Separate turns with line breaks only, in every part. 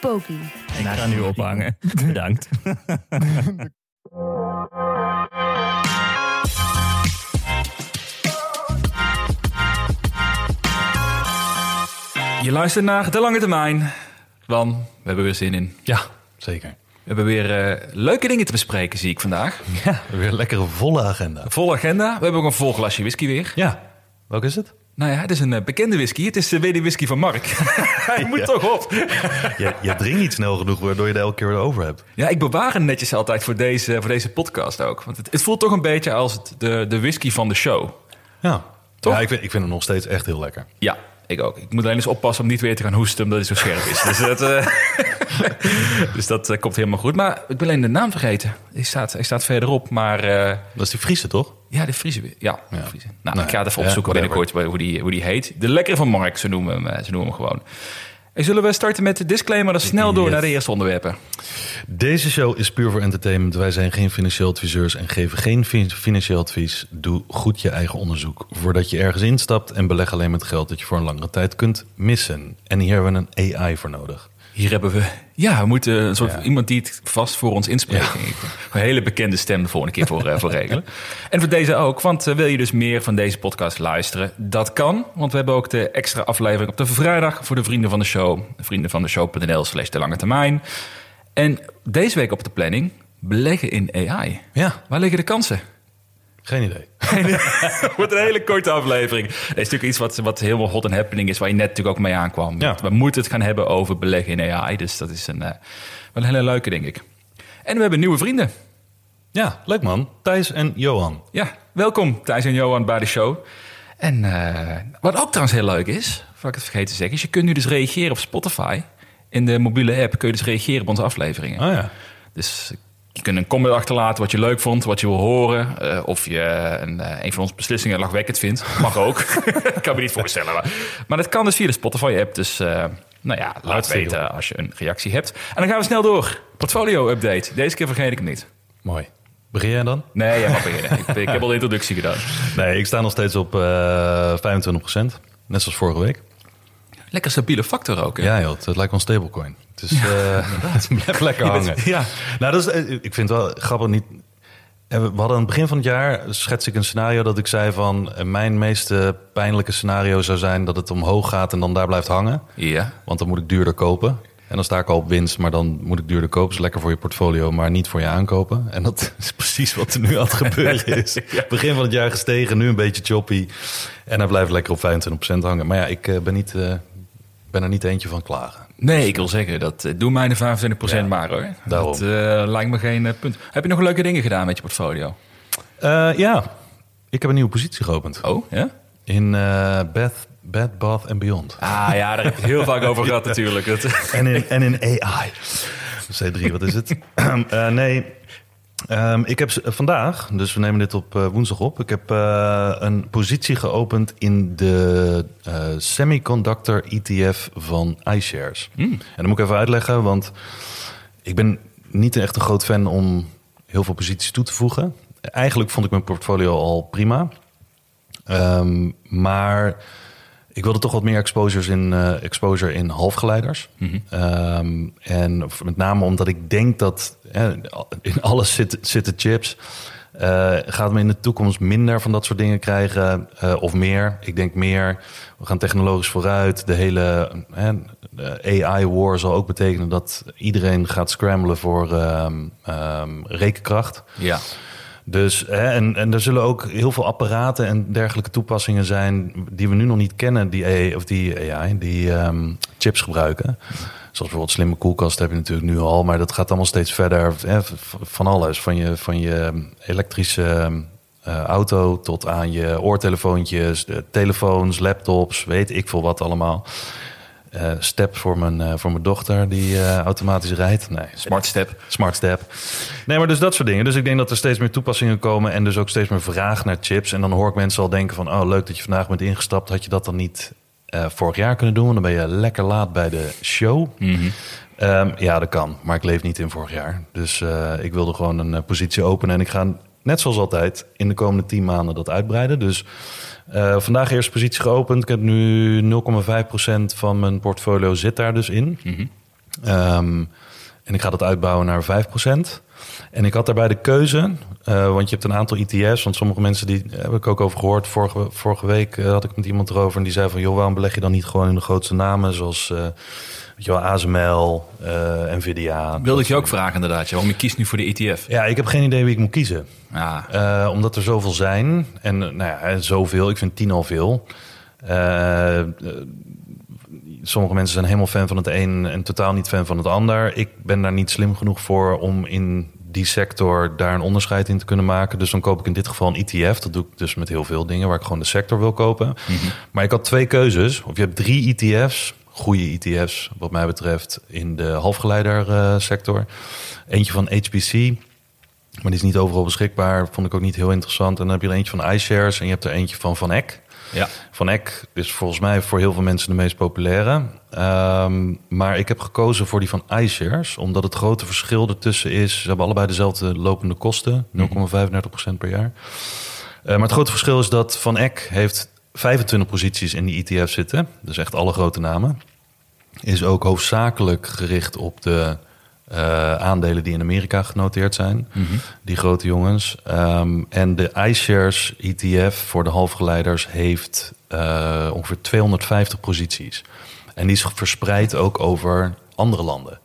Poki.
Ik ga nu ophangen. Bedankt.
Je luistert naar De Lange Termijn. Wan, we hebben weer zin in.
Ja, zeker.
We hebben weer eh, leuke dingen te bespreken, zie ik vandaag.
Ja, weer een lekkere volle agenda.
Volle agenda. We hebben ook een vol glasje whisky weer.
Ja, welke is het?
Nou ja, het is een eh, bekende whisky. Het is de WD Whisky van Mark. Hij moet toch op.
Je, je drinkt niet snel genoeg waardoor je er elke keer weer over hebt.
Ja, ik bewaar hem netjes altijd voor deze, voor deze podcast ook. Want het, het voelt toch een beetje als het, de, de whisky van de show.
Ja,
Toch?
Ja, ik vind, ik vind hem nog steeds echt heel lekker.
Ja, ik ook. Ik moet alleen eens oppassen om niet weer te gaan hoesten omdat hij zo scherp is. dus dat, eh, dus dat eh, komt helemaal goed. Maar ik ben alleen de naam vergeten. Hij staat, hij staat verderop, maar... eh,
Dat is die Friese, toch?
ja, de Friese. Ja. Friese. Nou,
Nou
ik ga het even opzoeken binnenkort hoe die, hoe die heet. De lekkere van Mark, zo noemen we hem, eh, zo noemen we hem gewoon. En zullen we starten met de disclaimer, dan snel door
Yes.
naar de eerste onderwerpen.
Deze show is puur voor entertainment. Wij zijn geen financieel adviseurs en geven geen fin- financieel advies. Doe goed je eigen onderzoek voordat je ergens instapt en beleg alleen met geld dat je voor een langere tijd kunt missen. En hier hebben we een AI voor nodig.
Hier hebben we, ja, we moeten een soort
Ja.
iemand die het vast voor ons inspreekt. Een hele bekende stem de volgende keer voor, eh, voor regelen. En voor deze ook, want eh, wil je dus meer van deze podcast luisteren? Dat kan, want we hebben ook de extra aflevering op de vrijdag voor de vrienden van de show. Vrienden van de show.nl slash de lange termijn. En deze week op de planning, beleggen in AI.
Ja,
Waar liggen de kansen?
Geen idee.
Wordt een hele korte aflevering. Het is natuurlijk iets wat, wat helemaal hot en happening is, waar je net natuurlijk ook mee aankwam.
Ja.
We moeten het gaan hebben over beleggen in AI. Dus dat is een, eh, wel een hele leuke, denk ik. En we hebben nieuwe vrienden.
Ja, leuk man. Thijs en Johan.
Ja, welkom Thijs en Johan bij de show. En eh, wat ook trouwens heel leuk is, wat ik het vergeten te zeggen, is je kunt nu dus reageren op Spotify. In de mobiele app kun je dus reageren op onze afleveringen.
Oh ja.
Dus je kunt een comment achterlaten wat je leuk vond, wat je wil horen. eh, of je een, eh, een van onze beslissingen lachwekkend vindt. Mag ook. ik kan me niet voorstellen. Maar, maar dat kan dus via de Spotify-app. Dus eh, nou ja, laat weten als je een reactie hebt. En dan gaan we snel door. Portfolio-update. Deze keer vergeet ik hem niet.
Mooi. Begin jij dan?
Nee, jij mag beginnen. ik, ik heb al de introductie gedaan.
Nee, ik sta nog steeds op eh 25%. Net zoals vorige week.
Lekker stabiele factor ook. hè?
Ja, joh, het, het lijkt wel een stablecoin. Is, eh, het blijft lekker
bent-
hangen.
ja.
Nou, dat is, eh, ik vind het wel grappig. Niet, Eh, we hadden aan het begin van het jaar schets ik een scenario dat ik zei van mijn meest pijnlijke scenario zou zijn dat het omhoog gaat en dan daar blijft hangen.
Ja.
Want dan moet ik duurder kopen. En dan sta ik al op winst, maar dan moet ik duurder kopen. is lekker voor je portfolio, maar niet voor je aankopen. En dat is precies wat er nu aan het gebeuren is. Begin van het jaar gestegen, nu een beetje choppy. En hij blijft lekker op 25% hangen. Maar ja, ik ben, niet, ben er niet eentje van klagen.
Nee, ik wil zeggen, dat eh, doe mij de 25%
Ja,
maar hoor.
daarom.
Dat eh, lijkt me geen eh, punt. Heb je nog leuke dingen gedaan met je portfolio?
Ja, ik heb een nieuwe positie geopend.
Oh, ja?
In eh Bed, Bath and Beyond.
Ah ja, daar heb het heel vaak over gehad natuurlijk.
En in, en in AI. C3, wat is het? Nee, Ehm, ik heb s- vandaag, dus we nemen dit op eh, woensdag op. Ik heb eh, een positie geopend in de eh, semiconductor ETF van iShares. En dat moet ik even uitleggen, want ik ben niet echt een groot fan om heel veel posities toe te voegen. Eigenlijk vond ik mijn portfolio al prima. Ehm, maar ik wilde toch wat meer exposures in, eh, exposure in halfgeleiders. Ehm, en met name omdat ik denk dat in alles zitten, zitten chips. Eh, gaat me in de toekomst minder van dat soort dingen krijgen eh, of meer? Ik denk meer. We gaan technologisch vooruit. De hele AI-war zal ook betekenen dat iedereen gaat scramblen voor ehm, ehm, rekenkracht.
ja.
Dus, hè, en, en er zullen ook heel veel apparaten en dergelijke toepassingen zijn die we nu nog niet kennen, die, AI, of die AI, die ehm, chips gebruiken. Zoals bijvoorbeeld slimme koelkast heb je natuurlijk nu al, maar dat gaat allemaal steeds verder. Hè, van alles, van je, van je elektrische eh, auto tot aan je oortelefoontjes, de telefoons, laptops, weet ik veel wat allemaal. Eh, step voor mijn, eh, voor mijn dochter die eh, automatisch rijdt. Nee,
Smart step.
Smart step. Nee, maar dus dat soort dingen. Dus ik denk dat er steeds meer toepassingen komen en dus ook steeds meer vraag naar chips. En dan hoor ik mensen al denken van, oh leuk dat je vandaag bent ingestapt. Had je dat dan niet vorig jaar kunnen doen? Want dan ben je lekker laat bij de show. Ehm, ja, dat kan. Maar ik leef niet in vorig jaar. Dus ik wilde gewoon een positie openen. En ik ga, net zoals altijd, in de komende 10 maanden dat uitbreiden. Dus eh, vandaag eerst positie geopend. Ik heb nu 0,5% van mijn portfolio zit daar dus in. Ehm, en ik ga dat uitbouwen naar 5%. En ik had daarbij de keuze, eh, want je hebt een aantal ETF's. Want sommige mensen, die daar heb ik ook over gehoord. Vorige, vorige week eh, had ik met iemand erover en die zei van... joh, waarom beleg je dan niet gewoon in de grootste namen... zoals eh, weet je wel, ASML, eh, Nvidia.
Wilde ik je ook vragen inderdaad. Waarom je kiest nu voor de ETF?
Ja, ik heb geen idee wie ik moet kiezen.
Ja,
Eh, omdat er zoveel zijn. En eh, nou ja, zoveel. Ik vind tien al veel. Sommige mensen zijn helemaal fan van het een en totaal niet fan van het ander. Ik ben daar niet slim genoeg voor om in die sector daar een onderscheid in te kunnen maken. Dus dan koop ik in dit geval een ETF. Dat doe ik dus met heel veel dingen waar ik gewoon de sector wil kopen. Maar ik had twee keuzes. Of je hebt drie ETF's. Goede ETF's, wat mij betreft, in de halfgeleider eh, sector. Eentje van HPC, maar die is niet overal beschikbaar. Vond ik ook niet heel interessant. En dan heb je er eentje van iShares en je hebt er eentje van Van Eck.
Ja.
Van Eck is volgens mij voor heel veel mensen de meest populaire. Ehm, maar ik heb gekozen voor die van iShares, omdat het grote verschil ertussen is. Ze hebben allebei dezelfde lopende kosten, 0,35% per jaar. Eh, maar het grote verschil is dat Van Eck heeft 25 posities in die ETF zitten. Dus echt alle grote namen. Is ook hoofdzakelijk gericht op de eh, aandelen die in Amerika genoteerd zijn. Die grote jongens. Ehm, en de iShares ETF voor de halfgeleiders heeft eh, ongeveer 250 posities. En die is verspreid ook over andere landen.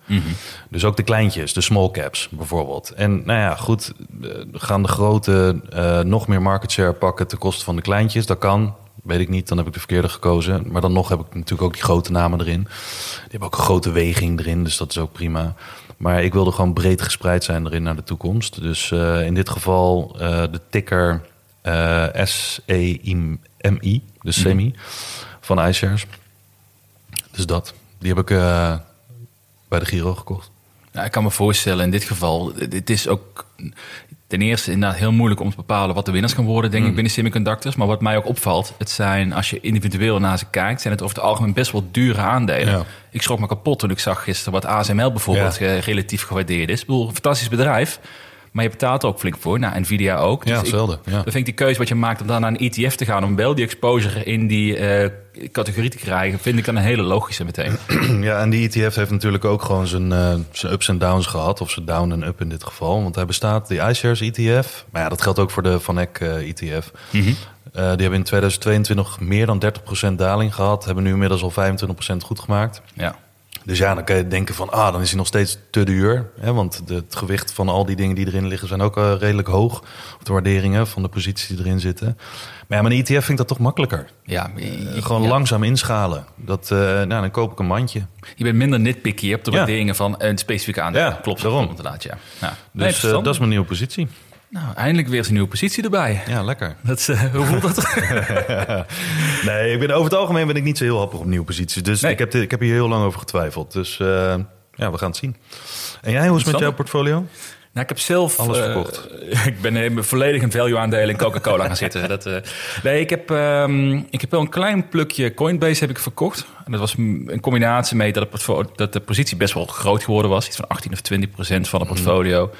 Dus ook de kleintjes, de small caps bijvoorbeeld. En nou ja, goed, eh, gaan de grote nog meer market share pakken ten koste van de kleintjes? Dat kan, weet ik niet, dan heb ik de verkeerde gekozen. Maar dan nog heb ik natuurlijk ook die grote namen erin. Die hebben ook een grote weging erin, dus dat is ook prima. Maar ik wilde gewoon breed gespreid zijn erin naar de toekomst. Dus eh, in dit geval eh, de ticker eh SEMI, dus SEMI, van iShares. Dus dat. Die heb ik bij de Giro gekocht.
Ja, ik kan me voorstellen in dit geval, het is ook ten eerste inderdaad heel moeilijk om te bepalen wat de winnaars kan worden,
Mm.
denk ik, binnen semiconductors. Maar wat mij ook opvalt, het zijn, als je individueel naar ze kijkt, zijn het over het algemeen best wel dure aandelen.
Ja.
Ik schrok me kapot toen ik zag gisteren wat ASML bijvoorbeeld
Ja.
relatief gewaardeerd is. Ik bedoel, een fantastisch bedrijf. Maar je betaalt er ook flink voor. Nou, Nvidia ook.
Ja, hetzelfde, ja.
Dan vind ik die keuze wat je maakt om dan naar een ETF te gaan... om wel die exposure in die eh, categorie te krijgen... vind ik dan een hele logische meteen.
Ja, en die ETF heeft natuurlijk ook gewoon zijn, eh, zijn ups en downs gehad. Of zijn down en up in dit geval. Want hij bestaat, die iShares ETF. Maar ja, dat geldt ook voor de Van Eck ETF. Eh, die hebben in 2022 meer dan 30% daling gehad. Hebben nu inmiddels al 25% goed gemaakt.
Ja.
Dus ja, dan kan je denken van, ah, dan is hij nog steeds te duur. Hè? Want het gewicht van al die dingen die erin liggen zijn ook eh, redelijk hoog. Of de waarderingen van de posities die erin zitten. Maar ja, met een ETF vind ik dat toch makkelijker.
Ja,
Gewoon
ja.
langzaam inschalen. Dat, eh, nou, dan koop ik een mandje.
Je bent minder nitpicky op de
Ja.
waarderingen van een specifieke aandeel.
Ja,
klopt.
daarom.
klopt Inderdaad, ja. Nee,
Dus eh,
verstandig.
dat is mijn nieuwe positie.
Nou, eindelijk weer een nieuwe positie erbij.
Ja, lekker.
Dat is, eh, hoe voelt dat?
Nee, ik ben, over het algemeen ben ik niet zo heel happig op nieuwe posities. Dus
Nee.
ik, heb dit- ik heb hier heel lang over getwijfeld. Dus eh, ja, we gaan het zien. En jij, hoe is het met jouw portfolio?
Nou, ik heb zelf...
Alles
eh,
verkocht.
ik ben volledig in value aandelen in Coca-Cola gaan zitten. Dat, nee, ik heb, ehm, ik heb wel een klein plukje Coinbase heb ik verkocht. En dat was een combinatie mee dat, het dat de positie best wel groot geworden was. Iets van 18 of 20 procent van het portfolio.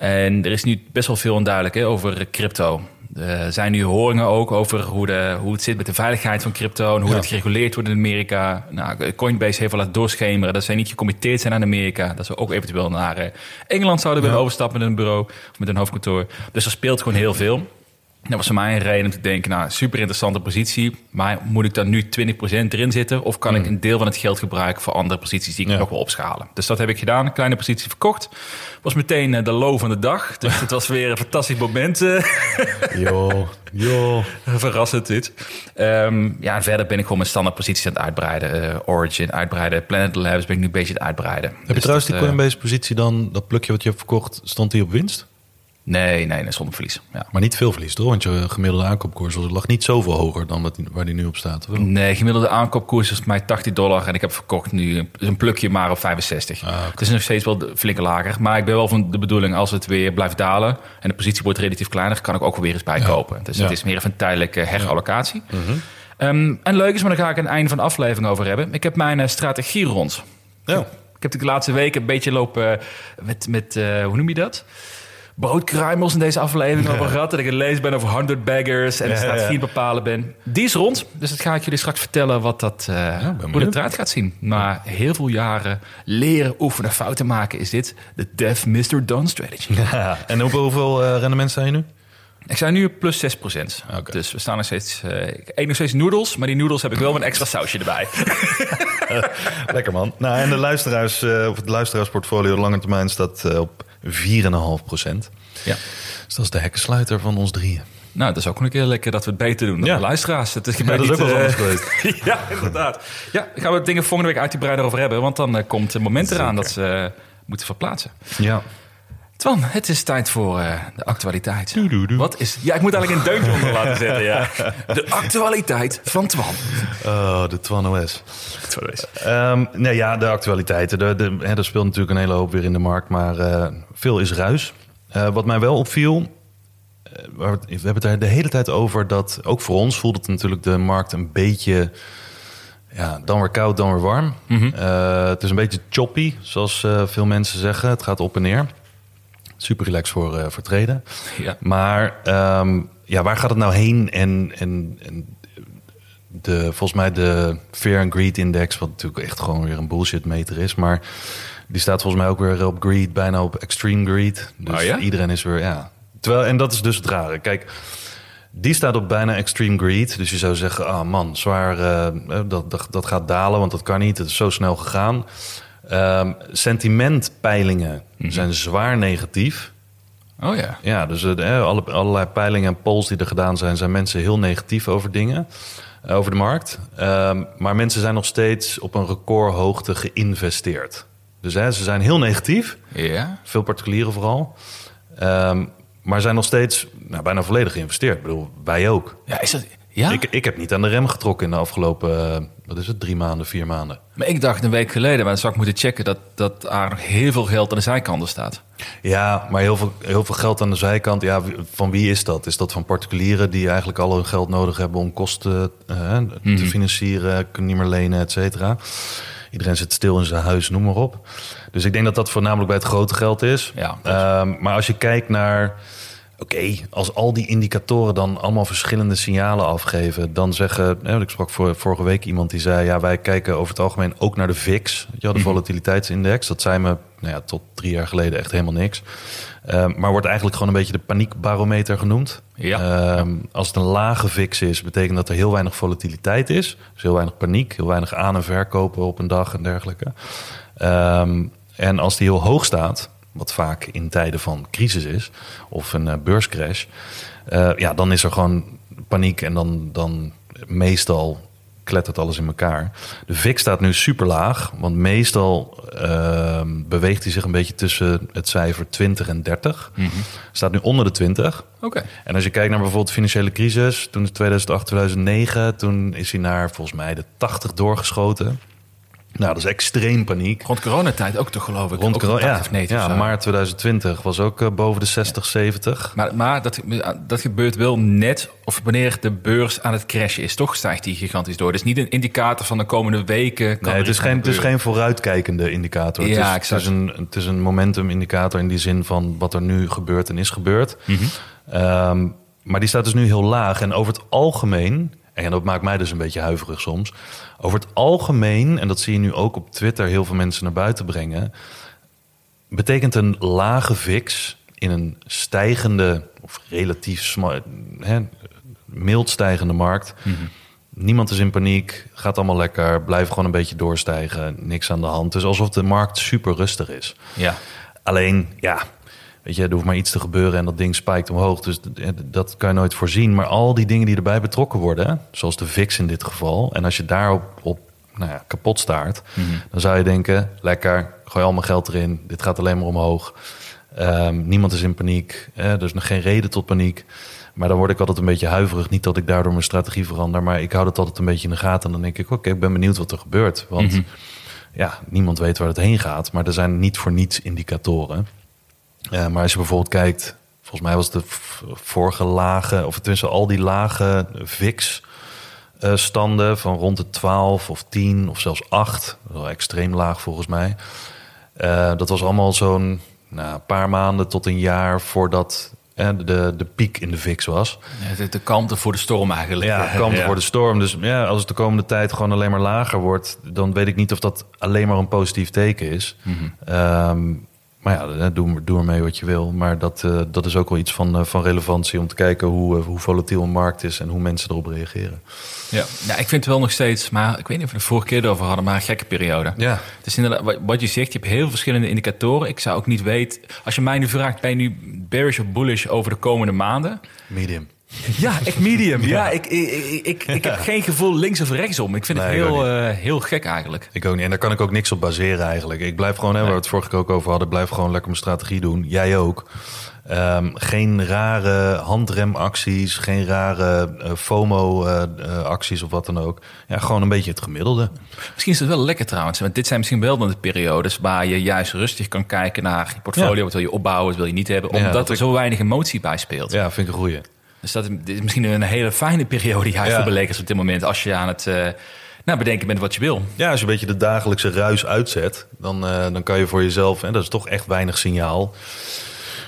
En er is nu best wel veel onduidelijk hè, over crypto. Er zijn nu horingen ook over hoe, de, hoe het zit met de veiligheid van crypto... en hoe
Ja.
het gereguleerd wordt in Amerika. Nou, Coinbase heeft wel laten doorschemeren dat zij niet gecommitteerd zijn aan Amerika. Dat ze ook eventueel naar eh, Engeland zouden willen
Ja.
overstappen met een bureau... of met een hoofdkantoor. Dus er speelt gewoon heel veel. Dat was voor mij een reden om te denken, nou, super interessante positie. Maar moet ik dan nu 20% erin zitten? Of kan ik een deel van het geld gebruiken voor andere posities die ik
Ja.
nog wil opschalen? Dus dat heb ik gedaan, een kleine positie verkocht. Was meteen eh, de low van de dag. Dus het was weer een fantastisch moment. eh,
Joh, joh.
verrassend dit. Ehm, ja, en verder ben ik gewoon mijn standaard posities aan het uitbreiden. Eh, Origin uitbreiden, Planet Labs ben ik nu een beetje aan het uitbreiden.
Heb je
Dus
trouwens
dat,
die
eh,
Coinbase positie dan, dat plukje wat je hebt verkocht, stond die op winst?
Nee, nee, nee, zonder verlies. Ja.
Maar niet veel verlies, toch? Want je gemiddelde aankoopkoers lag niet zoveel hoger dan wat, waar die nu op staat. wel?
Nee, gemiddelde aankoopkoers is mij 80 dollar en ik heb verkocht nu dus een plukje maar op 65.
Ah.
Het is nog steeds wel flink lager, maar ik ben wel van de bedoeling als het weer blijft dalen en de positie wordt relatief kleiner, kan ik ook weer eens bijkopen. Dus
Ja.
het is meer even een tijdelijke herallocatie. Ehm, en leuk is, maar daar ga ik het einde van de aflevering over hebben. Ik heb mijn eh, strategie rond.
Ja.
Ik heb de laatste weken een beetje lopen eh, met, met eh, hoe noem je dat? Broodkruimels in deze aflevering over gehad. Dat ik het lezen ben over 100 baggers en de
Ja, ja, ja.
strategie bepalen ben. Die is rond, dus dat ga ik jullie straks vertellen wat dat, hoe
benieuwd.
dat eruit gaat zien. Na heel veel jaren leren, oefenen, fouten maken is dit de Deaf Mr. Done strategy.
Ja. En hoeveel, hoeveel eh, rendement zijn je nu?
Ik sta nu op plus 6 procent. Dus we staan nog steeds... eh, ik eet nog steeds noedels, maar die noedels heb ik wel met een extra sausje erbij.
Lekker man. Nou, en de luisteraars, eh, of het luisteraarsportfolio lange termijn staat op 4,5 procent.
ja.
Dus dat is de hekkensluiter van ons drieën.
Nou, dat is ook een keer lekker dat we het beter doen dan
Ja.
de luisteraars. Het is,
Ja, dat is ook wel
eh,
geweest.
ja, inderdaad. Ja, gaan we dingen volgende week uitgebreider over hebben. Want dan eh, komt het moment eraan dat ze eh, moeten verplaatsen.
Ja.
Twan, het is tijd voor eh, de actualiteit.
Doedoedoe.
Wat is... Ja, ik moet eigenlijk een deuntje onder laten zetten, ja. De actualiteit van Twan.
Oh, de Twan OS. Ehm, nee, ja, de actualiteiten. De, de, hè, er speelt natuurlijk een hele hoop weer in de markt, maar eh, veel is ruis. Eh, wat mij wel opviel, we, hebben het er de hele tijd over dat ook voor ons voelt het natuurlijk de markt een beetje, ja, dan weer koud, dan weer warm. Eh, het is een beetje choppy, zoals veel mensen zeggen. Het gaat op en neer. Super relaxed voor, eh voor treden.
Ja.
Maar ehm, ja, waar gaat het nou heen? En, en, en de, volgens mij de Fear and Greed Index, wat natuurlijk echt gewoon weer een bullshit meter is, maar die staat volgens mij ook weer op greed, bijna op extreme greed. Dus
Oh ja?
iedereen is weer, ja. Terwijl, en dat is dus het rare. Kijk, die staat op bijna extreme greed. Dus je zou zeggen, ah man, zwaar, eh, dat, dat, dat gaat dalen, want dat kan niet. Het is zo snel gegaan. Ehm, sentimentpeilingen zijn zwaar negatief.
Oh ja.
Ja, dus eh, de- alle, allerlei peilingen en polls die er gedaan zijn, zijn mensen heel negatief over dingen, eh, over de markt. Ehm, maar mensen zijn nog steeds op een recordhoogte geïnvesteerd. Dus hè, ze zijn heel negatief,
Ja?
veel particulieren vooral. Ehm, maar zijn nog steeds nou, bijna volledig geïnvesteerd. Ik bedoel, wij ook.
Ja, is dat... Ja?
Ik, ik heb niet aan de rem getrokken in de afgelopen, eh, wat is het, drie maanden, vier maanden.
Maar ik dacht een week geleden, maar dan zou ik moeten checken... dat, dat nog heel veel geld aan de zijkanten staat.
Ja, maar heel veel, heel veel geld aan de zijkant. Ja, van wie is dat? Is dat van particulieren die eigenlijk al hun geld nodig hebben om kosten eh, te financieren, kunnen niet meer lenen, et cetera. Iedereen zit stil in zijn huis, noem maar op. Dus ik denk dat dat voornamelijk bij het grote geld is.
Ja.
Ehm, maar als je kijkt naar. Oké, als al die indicatoren dan allemaal verschillende signalen afgeven, dan zeggen. Ik sprak voor, vorige week iemand die zei: ja, wij kijken over het algemeen ook naar de VIX, weet je wel, de volatiliteitsindex. Dat zei me nou ja, tot drie jaar geleden echt helemaal niks. Ehm, maar wordt eigenlijk gewoon een beetje de paniekbarometer genoemd.
Ja.
Ehm, als het een lage VIX is, betekent dat er heel weinig volatiliteit is. Dus heel weinig paniek, heel weinig aan- en verkopen op een dag en dergelijke. Ehm, en als die heel hoog staat, wat vaak in tijden van crisis is, of een eh, beurscrash, eh, ja, dan is er gewoon paniek en dan, dan meestal klettert alles in elkaar. De VIX staat nu super laag, want meestal ehm, beweegt hij zich een beetje tussen het cijfer 20 en 30. Staat nu onder de 20.
Oké.
En als je kijkt naar bijvoorbeeld de financiële crisis, toen is 2008, 2009, toen is hij naar volgens mij de 80 doorgeschoten. Nou, dat is extreem paniek.
Rond coronatijd ook toch geloof ik?
Rond corona,
80
ja,
of 90
ja
zo.
maart 2020 was ook eh, boven de 60, 70.
Maar, maar dat, dat gebeurt wel net of wanneer de beurs aan het crashen is. Toch stijgt die gigantisch door. Dus niet een indicator van de komende weken. Kan
Nee, het is, geen, het is geen vooruitkijkende indicator.
Ja,
het, is, het, is een, het is een momentum indicator in die zin van wat er nu gebeurt en is gebeurd.
Mhm.
Ehm, maar die staat dus nu heel laag. En over het algemeen, en dat maakt mij dus een beetje huiverig soms. Over het algemeen, en dat zie je nu ook op Twitter heel veel mensen naar buiten brengen. Betekent een lage VIX in een stijgende of relatief sma- hè, mild stijgende markt. Niemand is in paniek, gaat allemaal lekker, blijf gewoon een beetje doorstijgen, niks aan de hand. Dus alsof de markt super rustig is.
Ja.
Alleen, ja, weet je, er hoeft maar iets te gebeuren en dat ding spijkt omhoog. Dus dat kan je nooit voorzien. Maar al die dingen die erbij betrokken worden, zoals de VIX in dit geval, en als je daarop op, nou ja, kapot staart, dan zou je denken, lekker, gooi al mijn geld erin, dit gaat alleen maar omhoog. Ehm, niemand is in paniek. Er is nog geen reden tot paniek. Maar dan word ik altijd een beetje huiverig. Niet dat ik daardoor mijn strategie verander, maar ik hou het altijd een beetje in de gaten. En dan denk ik, oké, ik ben benieuwd wat er gebeurt. Want
Mhm.
ja, niemand weet waar het heen gaat. Maar er zijn niet voor niets indicatoren. Eh, maar als je bijvoorbeeld kijkt, volgens mij was de vorige lage, of tenminste al die lage VIX eh, standen van rond de 12 of 10 of zelfs 8. Wel extreem laag volgens mij. Eh, dat was allemaal zo'n nou, paar maanden tot een jaar voordat eh, de, de piek in de VIX was.
Ja, de, de kalmte voor de storm eigenlijk.
Ja, kamp
Ja.
voor de storm. Dus ja, als het de komende tijd gewoon alleen maar lager wordt, dan weet ik niet of dat alleen maar een positief teken is. Ehm, maar ja, doe, doe ermee wat je wil. Maar dat, eh, dat is ook wel iets van, eh, van relevantie om te kijken hoe, eh, hoe volatiel een markt is en hoe mensen erop reageren.
Ja. ja, ik vind het wel nog steeds, maar ik weet niet of we het de vorige keer erover hadden, maar een gekke periode.
Ja,
Het is inderdaad, wat- je zegt, je hebt heel verschillende indicatoren. Ik zou ook niet weten, als je mij nu vraagt, ben je nu bearish of bullish over de komende maanden?
medium.
Ja, echt medium. Ja, ik, ik, ik, ik, heb geen gevoel links of rechtsom. Ik vind het heel, eh, heel gek eigenlijk.
Ik ook niet. En daar kan ik ook niks op baseren eigenlijk. Ik blijf gewoon, hè, waar we het vorige keer ook over hadden, blijf gewoon lekker mijn strategie doen. Jij ook. Ehm, geen rare handremacties, geen rare eh, FOMO-acties of wat dan ook. Ja, gewoon een beetje het gemiddelde.
Misschien is het wel lekker trouwens. Want dit zijn misschien wel dan de periodes waar je juist rustig kan kijken naar je portfolio.
Ja.
Wat wil je opbouwen, wat wil je niet hebben. Omdat
dat
er
ik-
zo weinig emotie bij speelt.
Ja, vind ik een goeie.
Dus dat is, misschien een hele fijne periode juist
Ja.
voor beleggers op dit moment. Als je aan het eh, nou, bedenken bent wat je wil.
Ja, als je een beetje de dagelijkse ruis uitzet, dan, eh, dan kan je voor jezelf, en dat is toch echt weinig signaal.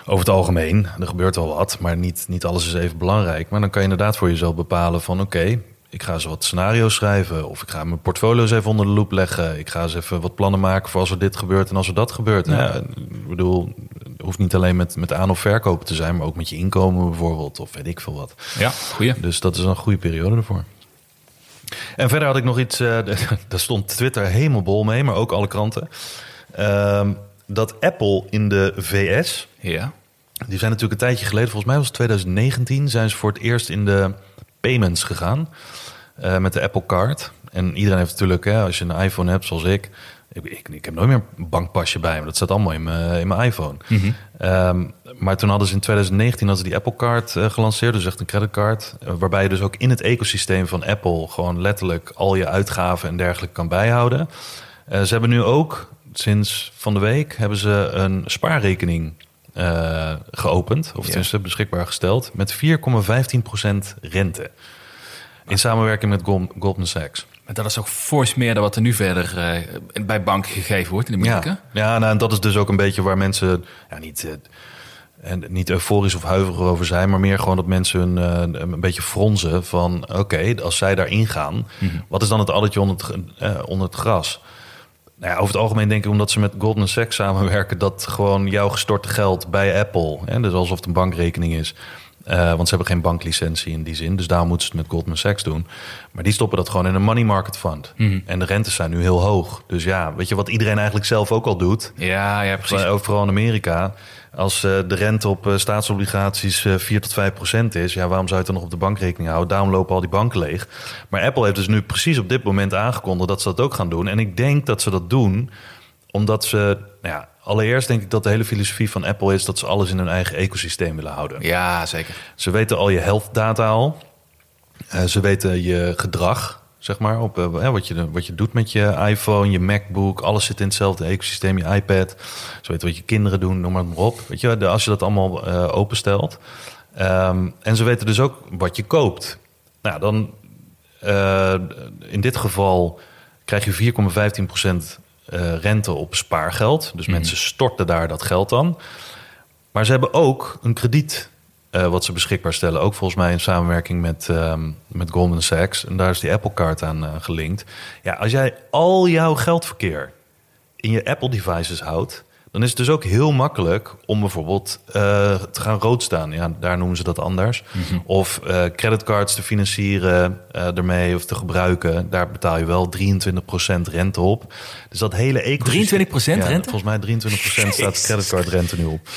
Over het algemeen, er gebeurt wel wat, maar niet, niet alles is even belangrijk. Maar dan kan je inderdaad voor jezelf bepalen van oké, ik ga eens wat scenario's schrijven. Of ik ga mijn portfolio's even onder de loep leggen. Ik ga eens even wat plannen maken voor als er dit gebeurt en als er dat gebeurt.
Ja.
Ja. ik bedoel, het hoeft niet alleen met, met aan- of verkopen te zijn, maar ook met je inkomen bijvoorbeeld. Of weet ik veel wat.
Ja, goeie.
Dus dat is een goede periode ervoor. En verder had ik nog iets, eh, daar stond Twitter helemaal bol mee, maar ook alle kranten. Ehm, dat Apple in de VS,
Ja.
die zijn natuurlijk een tijdje geleden, volgens mij was het 2019, zijn ze voor het eerst in de payments gegaan eh, met de Apple Card. En iedereen heeft natuurlijk, hè, als je een iPhone hebt zoals ik, ik, ik, ik heb nooit meer een bankpasje bij me. Dat staat allemaal in mijn, in mijn iPhone. Ehm, maar toen hadden ze in 2019 hadden ze die Apple Card eh, gelanceerd, dus echt een creditcard. eh, waarbij je dus ook in het ecosysteem van Apple gewoon letterlijk al je uitgaven en dergelijke kan bijhouden. Ze hebben nu ook sinds van de week hebben ze een spaarrekening eh, geopend, of tenminste beschikbaar gesteld, met 4,15% rente. In samenwerking met Gol- Goldman Sachs.
Maar dat is ook fors meer dan wat er nu verder eh, bij banken gegeven wordt in Amerika.
Ja, ja nou, en dat is dus ook een beetje waar mensen ja, niet, eh, en niet euforisch of huiverig over zijn, maar meer gewoon dat mensen hun, eh, een beetje fronzen van oké, als zij daarin gaan, wat is dan het addertje onder het, onder het gras? Nou ja, over het algemeen denk ik omdat ze met Goldman Sachs samenwerken, dat gewoon jouw gestorte geld bij Apple, hè, dus alsof het een bankrekening is. Eh, want ze hebben geen banklicentie in die zin. Dus daarom moeten ze het met Goldman Sachs doen. Maar die stoppen dat gewoon in een money market fund. En de rentes zijn nu heel hoog. Dus ja, weet je wat iedereen eigenlijk zelf ook al doet?
Ja, ja, precies.
Vooral in Amerika. Als eh, de rente op eh, staatsobligaties eh 4 tot 5 procent is, ja, waarom zou je het dan nog op de bankrekening houden? Daarom lopen al die banken leeg. Maar Apple heeft dus nu precies op dit moment aangekondigd dat ze dat ook gaan doen. En ik denk dat ze dat doen omdat ze, nou ja, allereerst denk ik dat de hele filosofie van Apple is dat ze alles in hun eigen ecosysteem willen houden.
Ja, zeker.
Ze weten al je health data al. Eh, ze weten je gedrag, zeg maar, op eh, wat, je, wat je doet met je iPhone, je MacBook. Alles zit in hetzelfde ecosysteem, je iPad. Ze weten wat je kinderen doen, noem maar, op. Weet je, de- als je dat allemaal eh, openstelt. Ehm, en ze weten dus ook wat je koopt. Nou, dan in dit geval krijg je 4,15% eh, rente op spaargeld. Dus mensen storten daar dat geld dan. Maar ze hebben ook een krediet eh, wat ze beschikbaar stellen. Ook volgens mij in samenwerking met, ehm, met Goldman Sachs. En daar is die Apple Card aan eh, gelinkt. Ja, als jij al jouw geldverkeer in je Apple devices houdt... dan is het dus ook heel makkelijk om bijvoorbeeld eh, te gaan rood staan. Ja, daar noemen ze dat anders. Of eh, creditcards te financieren eh, ermee of te gebruiken. Daar betaal je wel 23% rente op. Dus dat hele ecosysteem...
23%
Ja,
rente?
Volgens mij 23% staat creditcardrente nu op.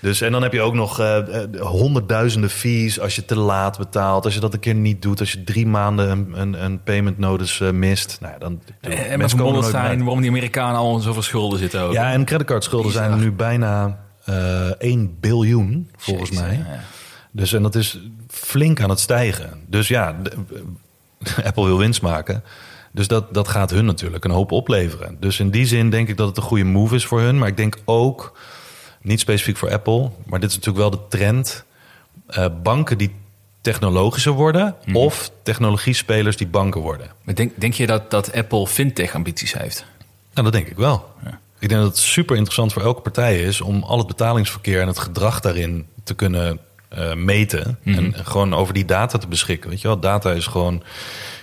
Dus en dan heb je ook nog eh, eh, honderdduizenden fees als je te laat betaalt. Als je dat een keer niet doet. Als je drie maanden een, een, een payment notice eh, mist. Nou ja, dan,
En
mensen
met
komen nooit
zijn waarom die Amerikanen al zoveel schulden zitten ook.
Ja, en creditcardschulden zijn er nu bijna eh 1 biljoen, volgens
Jezus,
mij.
ja.
Dus en dat is flink aan het stijgen. Dus ja, de- Apple wil winst maken. Dus dat, dat gaat hun natuurlijk een hoop opleveren. Dus in die zin denk ik dat het een goede move is voor hun. Maar ik denk ook, niet specifiek voor Apple, maar dit is natuurlijk wel de trend. eh, banken die technologischer worden of technologiespelers die banken worden.
Maar denk, denk je dat, dat Apple fintech-ambities heeft?
Nou, dat denk ik wel.
Ja.
Ik denk dat het super interessant voor elke partij is om al het betalingsverkeer en het gedrag daarin te kunnen eh, meten. En gewoon over die data te beschikken. Weet je wel, data is gewoon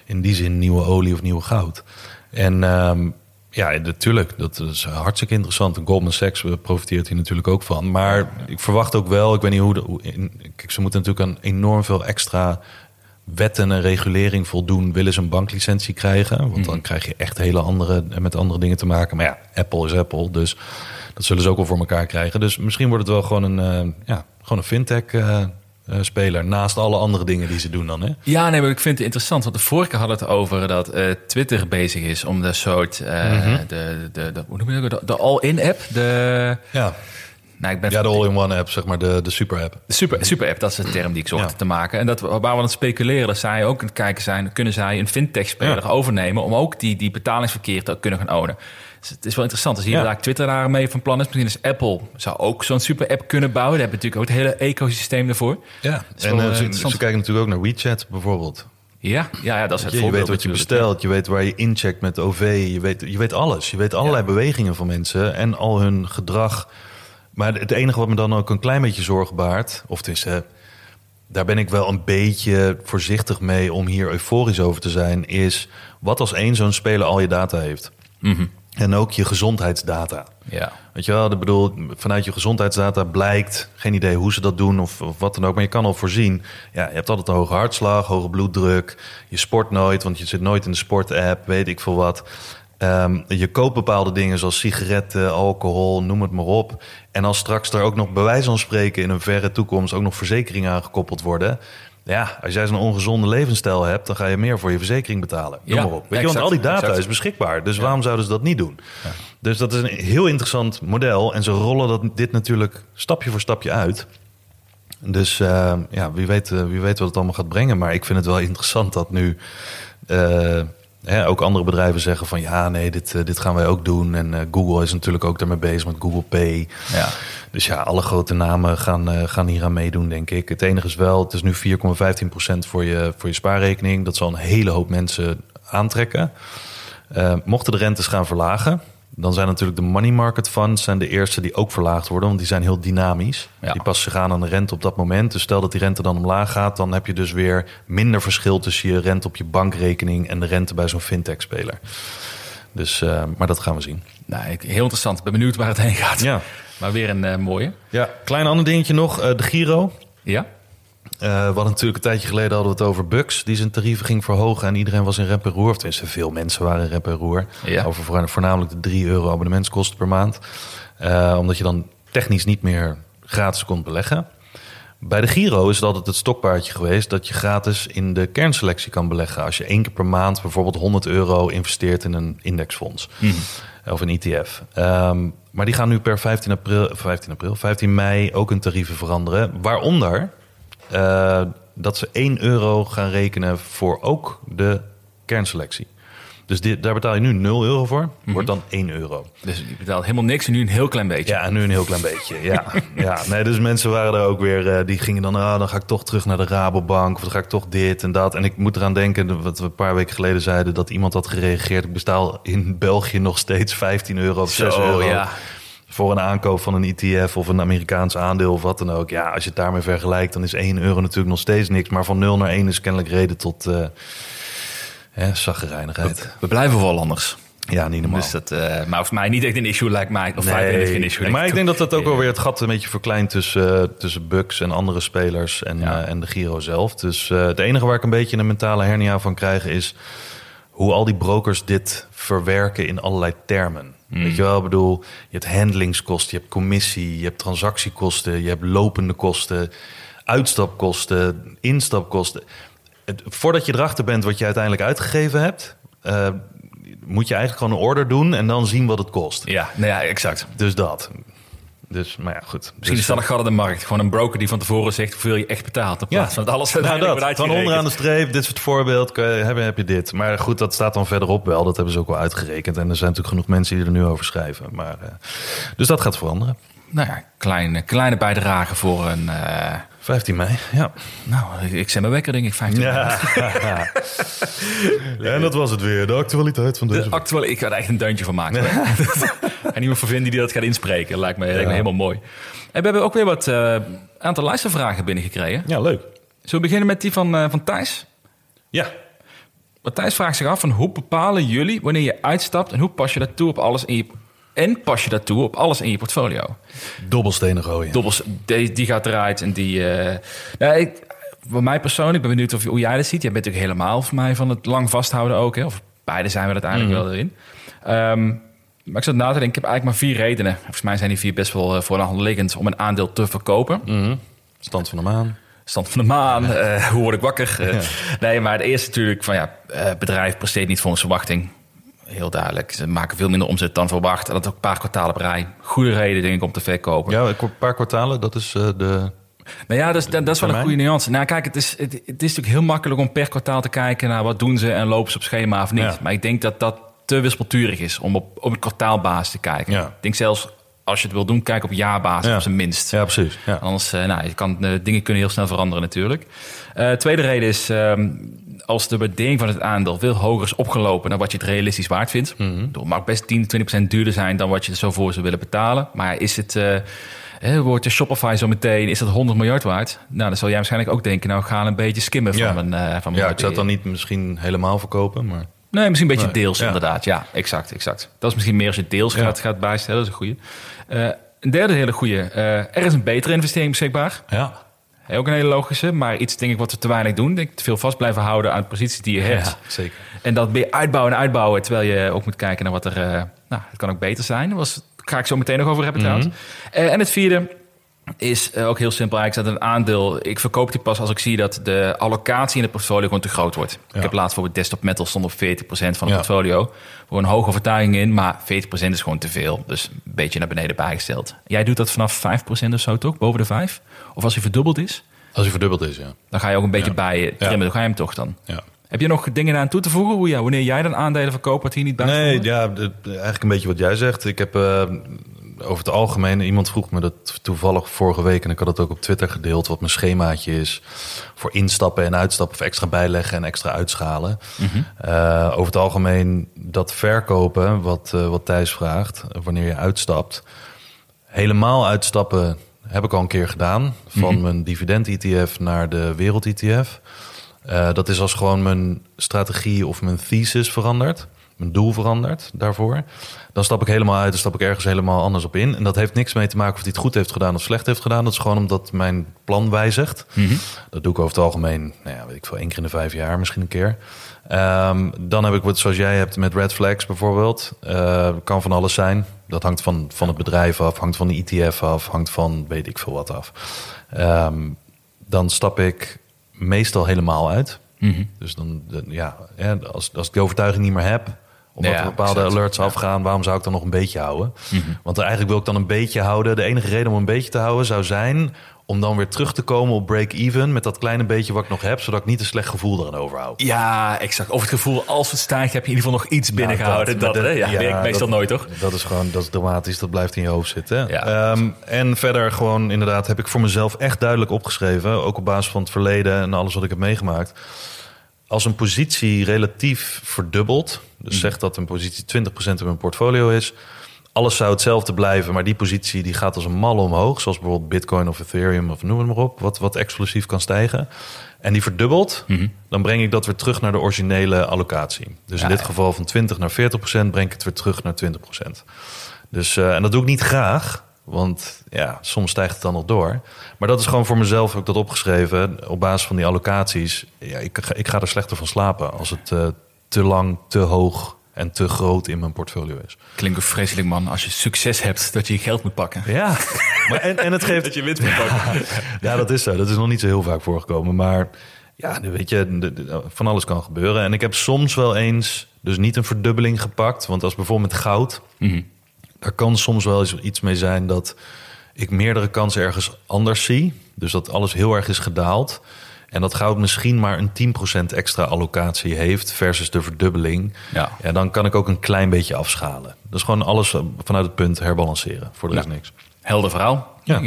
in die zin nieuwe olie of nieuwe goud. En ehm, ja, natuurlijk, dat is hartstikke interessant. En Goldman Sachs eh, profiteert hier natuurlijk ook van. Maar ik verwacht ook wel, ik weet niet hoe... De, hoe in, kijk, ze moeten natuurlijk aan enorm veel extra wetten en regulering voldoen, willen ze een banklicentie krijgen. Want dan krijg je echt hele andere, met andere dingen te maken. Maar ja, Apple is Apple, dus dat zullen ze ook wel voor elkaar krijgen. Dus misschien wordt het wel gewoon een, eh, ja, gewoon een fintech eh, eh, speler. Naast alle andere dingen die ze doen dan. Hè?
Ja, nee, maar ik vind het interessant. Want de vorige keer hadden het over dat eh, Twitter bezig is om de soort... eh,
Mhm.
de, de, de, hoe noem je dat? De, de all-in-app? De,
Ja,
nou, ik ben
ja de all-in-one app, zeg maar, de, de super app.
De super, super app, dat is de term die ik zocht
Ja.
te maken. En dat we- waar we aan het speculeren, dat zij ook aan het kijken zijn, kunnen zij een fintech-speler
Ja.
overnemen om ook die, die betalingsverkeer te kunnen gaan ownen. Dus het is wel interessant. Dus hier
Ja.
daar Twitter mee van plan is. Misschien is Apple zou ook zo'n super app kunnen bouwen. Daar hebben natuurlijk ook het hele ecosysteem ervoor.
Ja,
is
en eh, ze, kijken natuurlijk ook naar WeChat bijvoorbeeld.
Ja, ja, ja dat is het
Je, je
voorbeeld
weet wat je bestelt, je weet waar je incheckt met OV, je weet, je weet alles. Je weet allerlei bewegingen van mensen en al hun gedrag. Maar het enige wat me dan ook een klein beetje zorgen baart, of het is, eh, daar ben ik wel een beetje voorzichtig mee om hier euforisch over te zijn, is wat als één zo'n speler al je data heeft.
Mhm.
En ook je gezondheidsdata.
Ja.
Weet je wel, ik bedoel, vanuit je gezondheidsdata blijkt, geen idee hoe ze dat doen of, of wat dan ook, maar je kan al voorzien. Ja, je hebt altijd een hoge hartslag, hoge bloeddruk, je sport nooit, want je zit nooit in de sportapp, weet ik veel wat. Ehm, je koopt bepaalde dingen zoals sigaretten, alcohol, noem het maar op. En als straks er ook nog bij wijze van spreken in een verre toekomst ook nog verzekeringen aangekoppeld worden. Ja, als jij zo'n ongezonde levensstijl hebt, dan ga je meer voor je verzekering betalen. Noem
Ja,
maar op. Weet je, want al die data
exact.
is beschikbaar. Dus waarom zouden ze dat niet doen? Dus dat is een heel interessant model. En ze rollen dat, dit natuurlijk stapje voor stapje uit. Dus eh, ja, wie weet, eh, wie weet wat het allemaal gaat brengen. Maar ik vind het wel interessant dat nu eh, hè, ook andere bedrijven zeggen van... ja, nee, dit, eh, dit gaan wij ook doen. En eh, Google is natuurlijk ook daarmee bezig met Google Pay.
Ja.
Dus ja, alle grote namen gaan, eh, gaan hier aan meedoen, denk ik. Het enige is wel, het is nu 4,15% voor je, voor je spaarrekening. Dat zal een hele hoop mensen aantrekken. Mochten de rentes gaan verlagen, dan zijn natuurlijk de money market funds zijn de eerste die ook verlaagd worden, want die zijn heel dynamisch.
Ja.
Die passen zich aan aan de rente op dat moment. Dus stel dat die rente dan omlaag gaat, dan heb je dus weer minder verschil tussen je rente op je bankrekening en de rente bij zo'n fintech-speler. Dus, eh, maar dat gaan we zien.
Nou, heel interessant. Ik ben benieuwd waar het heen gaat.
Ja,
Maar weer een eh, mooie.
ja. klein ander dingetje nog, eh, de Giro.
Ja?
Eh, we hadden natuurlijk een tijdje geleden hadden we het over Bux, die zijn tarieven ging verhogen en iedereen was in rep en roer. Of tenminste, veel mensen waren in rep en roer.
Ja.
Over voor- voornamelijk de 3 euro abonnementskosten per maand. Eh, omdat je dan technisch niet meer gratis kon beleggen. Bij de Giro is het altijd het stokpaardje geweest dat je gratis in de kernselectie kan beleggen. Als je één keer per maand bijvoorbeeld 100 euro investeert in een indexfonds of een ETF. Ehm, maar die gaan nu per 15 april, 15 april, 15 mei ook hun tarieven veranderen. Waaronder eh, dat ze 1 euro gaan rekenen voor ook de kernselectie. Dus dit, daar betaal je nu 0 euro voor, wordt dan 1 euro.
Dus je betaalt helemaal niks en nu een heel klein beetje.
Ja, nu een heel klein beetje. Ja, ja. Nee, dus mensen waren er ook weer, eh, die gingen dan, ah, dan ga ik toch terug naar de Rabobank, of dan ga ik toch dit en dat. En ik moet eraan denken, wat we een paar weken geleden zeiden, dat iemand had gereageerd. Ik betaal in België nog steeds 15 euro of 6
Zo,
euro.
ja.
Voor een aankoop van een ETF of een Amerikaans aandeel of wat dan ook. Ja, als je het daarmee vergelijkt, dan is 1 euro natuurlijk nog steeds niks. Maar van 0 naar 1 is kennelijk reden tot eh hè, zaggerijnigheid.
We blijven Hollanders.
Ja, niet normaal.
Dus dat, eh, maar voor mij niet echt een issue lijkt mij. Of is geen issue.
maar ik denk dat dat ook wel weer het gat een beetje verkleint tussen, eh, tussen Bucks en andere spelers en,
Ja.
en de Giro zelf. Dus het enige waar ik een beetje een mentale hernia van krijg is hoe al die brokers dit verwerken in allerlei termen.
Hmm.
Weet je wel, ik bedoel, je hebt handelingskosten, je hebt commissie, je hebt transactiekosten, je hebt lopende kosten, uitstapkosten, instapkosten. Het, voordat je erachter bent wat je uiteindelijk uitgegeven hebt, eh, moet je eigenlijk gewoon een order doen en dan zien wat het kost.
Ja, nou ja, exact.
Dus dat. Dus, maar ja, goed.
Misschien
Dus,
is dat een de markt. Gewoon een broker die van tevoren zegt hoeveel je echt betaalt. In plaats van dat alles
nou dat, van onderaan de streep, dit soort voorbeeld, heb, heb je dit. Maar goed, dat staat dan verderop wel. Dat hebben ze ook wel uitgerekend. En er zijn natuurlijk genoeg mensen die er nu over schrijven. Maar, eh, dus dat gaat veranderen.
Nou ja, kleine, kleine bijdrage voor een... eh,
15 mei, ja.
nou, ik, ik zet mijn wekker denk ik 15
ja. en dat was het weer, de actualiteit van deze
De actuele, ik ga er echt een deuntje van maken. en iemand voor vinden die dat gaat inspreken. Lijkt me, lijkt me helemaal mooi. En we hebben ook weer wat eh, aantal luistervragen binnengekregen.
Ja, leuk.
Zullen we beginnen met die van, eh, van Thijs?
Ja.
Thijs vraagt zich af van hoe bepalen jullie wanneer je uitstapt en hoe pas je dat toe op alles in je en pas je dat toe op alles in je portfolio?
Dobbelstenen gooien.
Dobbels, die, die gaat eruit en die. eh nou, ik, voor mij persoonlijk, ik ben benieuwd of, hoe jij dat ziet. Jij bent natuurlijk helemaal voor mij van het lang vasthouden ook. Hè? Of beide zijn we uiteindelijk wel erin. Ehm, maar ik zat na te denken, ik heb eigenlijk maar vier redenen. Volgens mij zijn die vier best wel eh, voor de hand liggend om een aandeel te verkopen.
Mhm. Stand van de maan.
Stand van de maan, eh, hoe word ik wakker? Nee, maar het eerste natuurlijk van ja, bedrijf presteert niet volgens verwachting. Heel duidelijk. Ze maken veel minder omzet dan verwacht. En dat ook een paar kwartalen rij. Goede reden denk ik om te verkopen.
Ja, een paar kwartalen, dat is eh, de...
Nou ja, dat is, dat, dat is wel een goede nuance. Nou kijk, het is, het, het is natuurlijk heel makkelijk om per kwartaal te kijken naar wat doen ze en lopen ze op schema of niet.
Ja.
Maar ik denk dat dat te wispelturig is om op, op een kwartaalbasis te kijken.
Ja.
Ik denk zelfs als je het wil doen, kijk op jaarbasis
Ja.
op zijn minst.
Ja, precies. Ja.
Anders, eh, nou, je kan, eh, dingen kunnen heel snel veranderen natuurlijk. Eh, tweede reden is, ehm, als de waardering van het aandeel veel hoger is opgelopen dan wat je het realistisch waard vindt.
Mhm.
Het mag best 10, 20 procent duurder zijn dan wat je er zo voor zou willen betalen. Maar is het, wordt de Shopify zo meteen, is dat 100 miljard waard? Nou, dan zal jij waarschijnlijk ook denken, nou, gaan een beetje skimmen
Ja.
van mijn, eh, van mijn
Ja, ik zou het dan niet misschien helemaal verkopen, maar...
Nee, misschien een beetje
Nee,
deels
ja.
inderdaad. Ja, exact, exact. Dat is misschien meer als je deels
Ja.
gaat, gaat bijstellen. Dat is een goede. Een derde hele goede. eh, er is een betere investering beschikbaar.
Ja.
Ook een hele logische, maar iets denk ik wat we te weinig doen. Denk ik, te veel vast blijven houden aan de posities die je hebt.
Ja, zeker.
En dat weer uitbouwen en uitbouwen, terwijl je ook moet kijken naar wat er... eh, nou, het kan ook beter zijn. Daar was, daar ga ik zo meteen nog over hebben trouwens. Eh, en het vierde is eh, ook heel simpel eigenlijk dat een aandeel... Ik verkoop die pas als ik zie dat de allocatie in het portfolio gewoon te groot wordt. Ik heb laatst bijvoorbeeld Desktop Metal stond op 40% van het
Ja.
portfolio. Voor een hoge vertuiging in, maar 40% is gewoon te veel. Dus een beetje naar beneden bijgesteld. Jij doet dat vanaf 5% of zo toch? Boven de 5? Of als hij verdubbeld is?
Als hij verdubbeld is, ja.
Dan ga je ook een beetje
Ja.
bij trimmen. Dan ga je hem toch dan.
ja.
Heb je nog dingen aan toe te voegen? Hoe, ja, wanneer jij dan aandelen verkoopt, wat hier niet bij
Nee, ja, eigenlijk een beetje wat jij zegt. Ik heb eh, over het algemeen, iemand vroeg me dat toevallig vorige week... en ik had het ook op Twitter gedeeld, wat mijn schemaatje is... voor instappen en uitstappen of extra bijleggen en extra uitschalen. Eh, over het algemeen dat verkopen, wat, eh, wat Thijs vraagt, wanneer je uitstapt... helemaal uitstappen heb ik al een keer gedaan. Van mijn dividend-ETF naar de wereld-ETF. Eh, dat is als gewoon mijn strategie of mijn thesis verandert. Mijn doel verandert daarvoor. Dan stap ik helemaal uit en stap ik ergens helemaal anders op in. En dat heeft niks mee te maken of hij het goed heeft gedaan of slecht heeft gedaan. Dat is gewoon omdat mijn plan wijzigt. Dat doe ik over het algemeen, nou ja, weet ik veel, één keer in de vijf jaar misschien een keer. Ehm, dan heb ik wat zoals jij hebt met Red Flags bijvoorbeeld. Eh, kan van alles zijn. Dat hangt van, van het bedrijf af, hangt van de ETF af, hangt van weet ik veel wat af. Ehm, dan stap ik meestal helemaal uit.
Mhm.
Dus dan, ja, als, als ik die overtuiging niet meer heb, omdat
Ja,
er bepaalde
exact.
alerts afgaan, waarom zou ik dan nog een beetje houden? Want eigenlijk wil ik dan een beetje houden. De enige reden om een beetje te houden zou zijn om dan weer terug te komen op break-even met dat kleine beetje wat ik nog heb, zodat ik niet een slecht gevoel eraan overhoud.
Ja, exact. Of het gevoel, als het stijgt, heb je in ieder geval nog iets binnengehouden.
Nou,
dat, hè? ja, werkt meestal
dat-
nooit, toch?
Dat is gewoon, dat is dramatisch, dat blijft in je hoofd zitten.
Ja.
Ehm, en verder gewoon inderdaad heb ik voor mezelf echt duidelijk opgeschreven, ook op basis van het verleden en alles wat ik heb meegemaakt. Als een positie relatief verdubbelt, dus zegt dat een positie 20% in mijn portfolio is, alles zou hetzelfde blijven, maar die positie die gaat als een malle omhoog, zoals bijvoorbeeld Bitcoin of Ethereum of noem het maar op, wat, wat explosief kan stijgen. En die verdubbelt, dan breng ik dat weer terug naar de originele allocatie. Dus
Ja,
in dit
ja.
geval van 20 naar 40 procent breng ik het weer terug naar 20 procent. Dus, eh, en dat doe ik niet graag, want ja, soms stijgt het dan nog door. Maar dat is gewoon voor mezelf, ik dat opgeschreven, op basis van die allocaties. Ja, ik, ga- ik ga er slechter van slapen als het eh, te lang, te hoog en te groot in mijn portfolio is.
Klinkt ook vreselijk, man. Als je succes hebt, dat je je geld moet pakken.
Ja, maar en, en het geeft...
Dat je winst moet pakken.
Ja, dat is zo. Dat is nog niet zo heel vaak voorgekomen. Maar ja, weet je, van alles kan gebeuren. En ik heb soms wel eens dus niet een verdubbeling gepakt. Want als bijvoorbeeld met goud,
Mhm.
Daar kan soms wel eens iets mee zijn dat ik meerdere kansen ergens anders zie. Dus dat alles heel erg is gedaald. En dat goud misschien maar een 10% extra allocatie heeft versus de verdubbeling.
Ja.
Ja, dan kan ik ook een klein beetje afschalen. Dat is gewoon alles vanuit het punt herbalanceren. Voor de
Ja.
rest niks.
Helder verhaal.
Ja.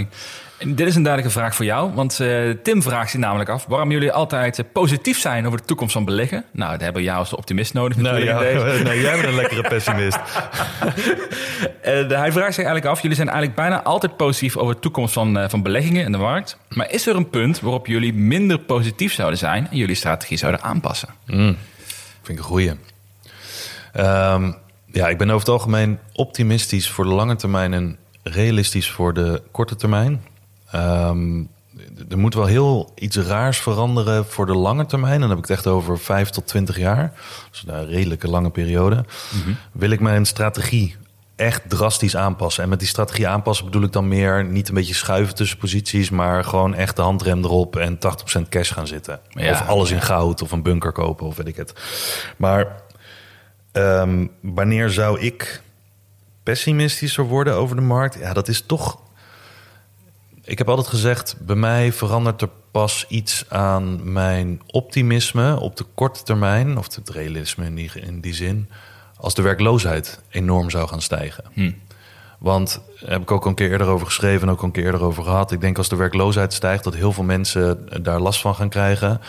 En dit is een duidelijke vraag voor jou. Want eh, Tim vraagt zich namelijk af waarom jullie altijd eh, positief zijn over de toekomst van beleggen. Nou, daar hebben we jou als optimist nodig
Nou,
natuurlijk deze.
nee, jij bent een lekkere pessimist.
Eh, hij vraagt zich eigenlijk af, jullie zijn eigenlijk bijna altijd positief over de toekomst van, van beleggingen in de markt. Maar is er een punt waarop jullie minder positief zouden zijn en jullie strategie zouden aanpassen?
Vind ik een goeie. Ehm, ja, ik ben over het algemeen optimistisch voor de lange termijn en realistisch voor de korte termijn. Ehm, er moet wel heel iets raars veranderen voor de lange termijn. En dan heb ik het echt over 5 tot 20 jaar. Dus een redelijke lange periode. Wil ik mijn strategie echt drastisch aanpassen. En met die strategie aanpassen bedoel ik dan meer niet een beetje schuiven tussen posities, maar gewoon echt de handrem erop en 80% cash gaan zitten.
Ja,
of alles in goud of een bunker kopen of weet ik het. Maar ehm, wanneer zou ik pessimistischer worden over de markt? Ja, dat is toch. Ik heb altijd gezegd, bij mij verandert er pas iets aan mijn optimisme op de korte termijn, of het realisme in die, in die zin, als de werkloosheid enorm zou gaan stijgen. Want daar heb ik ook al een keer eerder over geschreven en ook al een keer eerder over gehad. Ik denk als de werkloosheid stijgt, dat heel veel mensen daar last van gaan krijgen.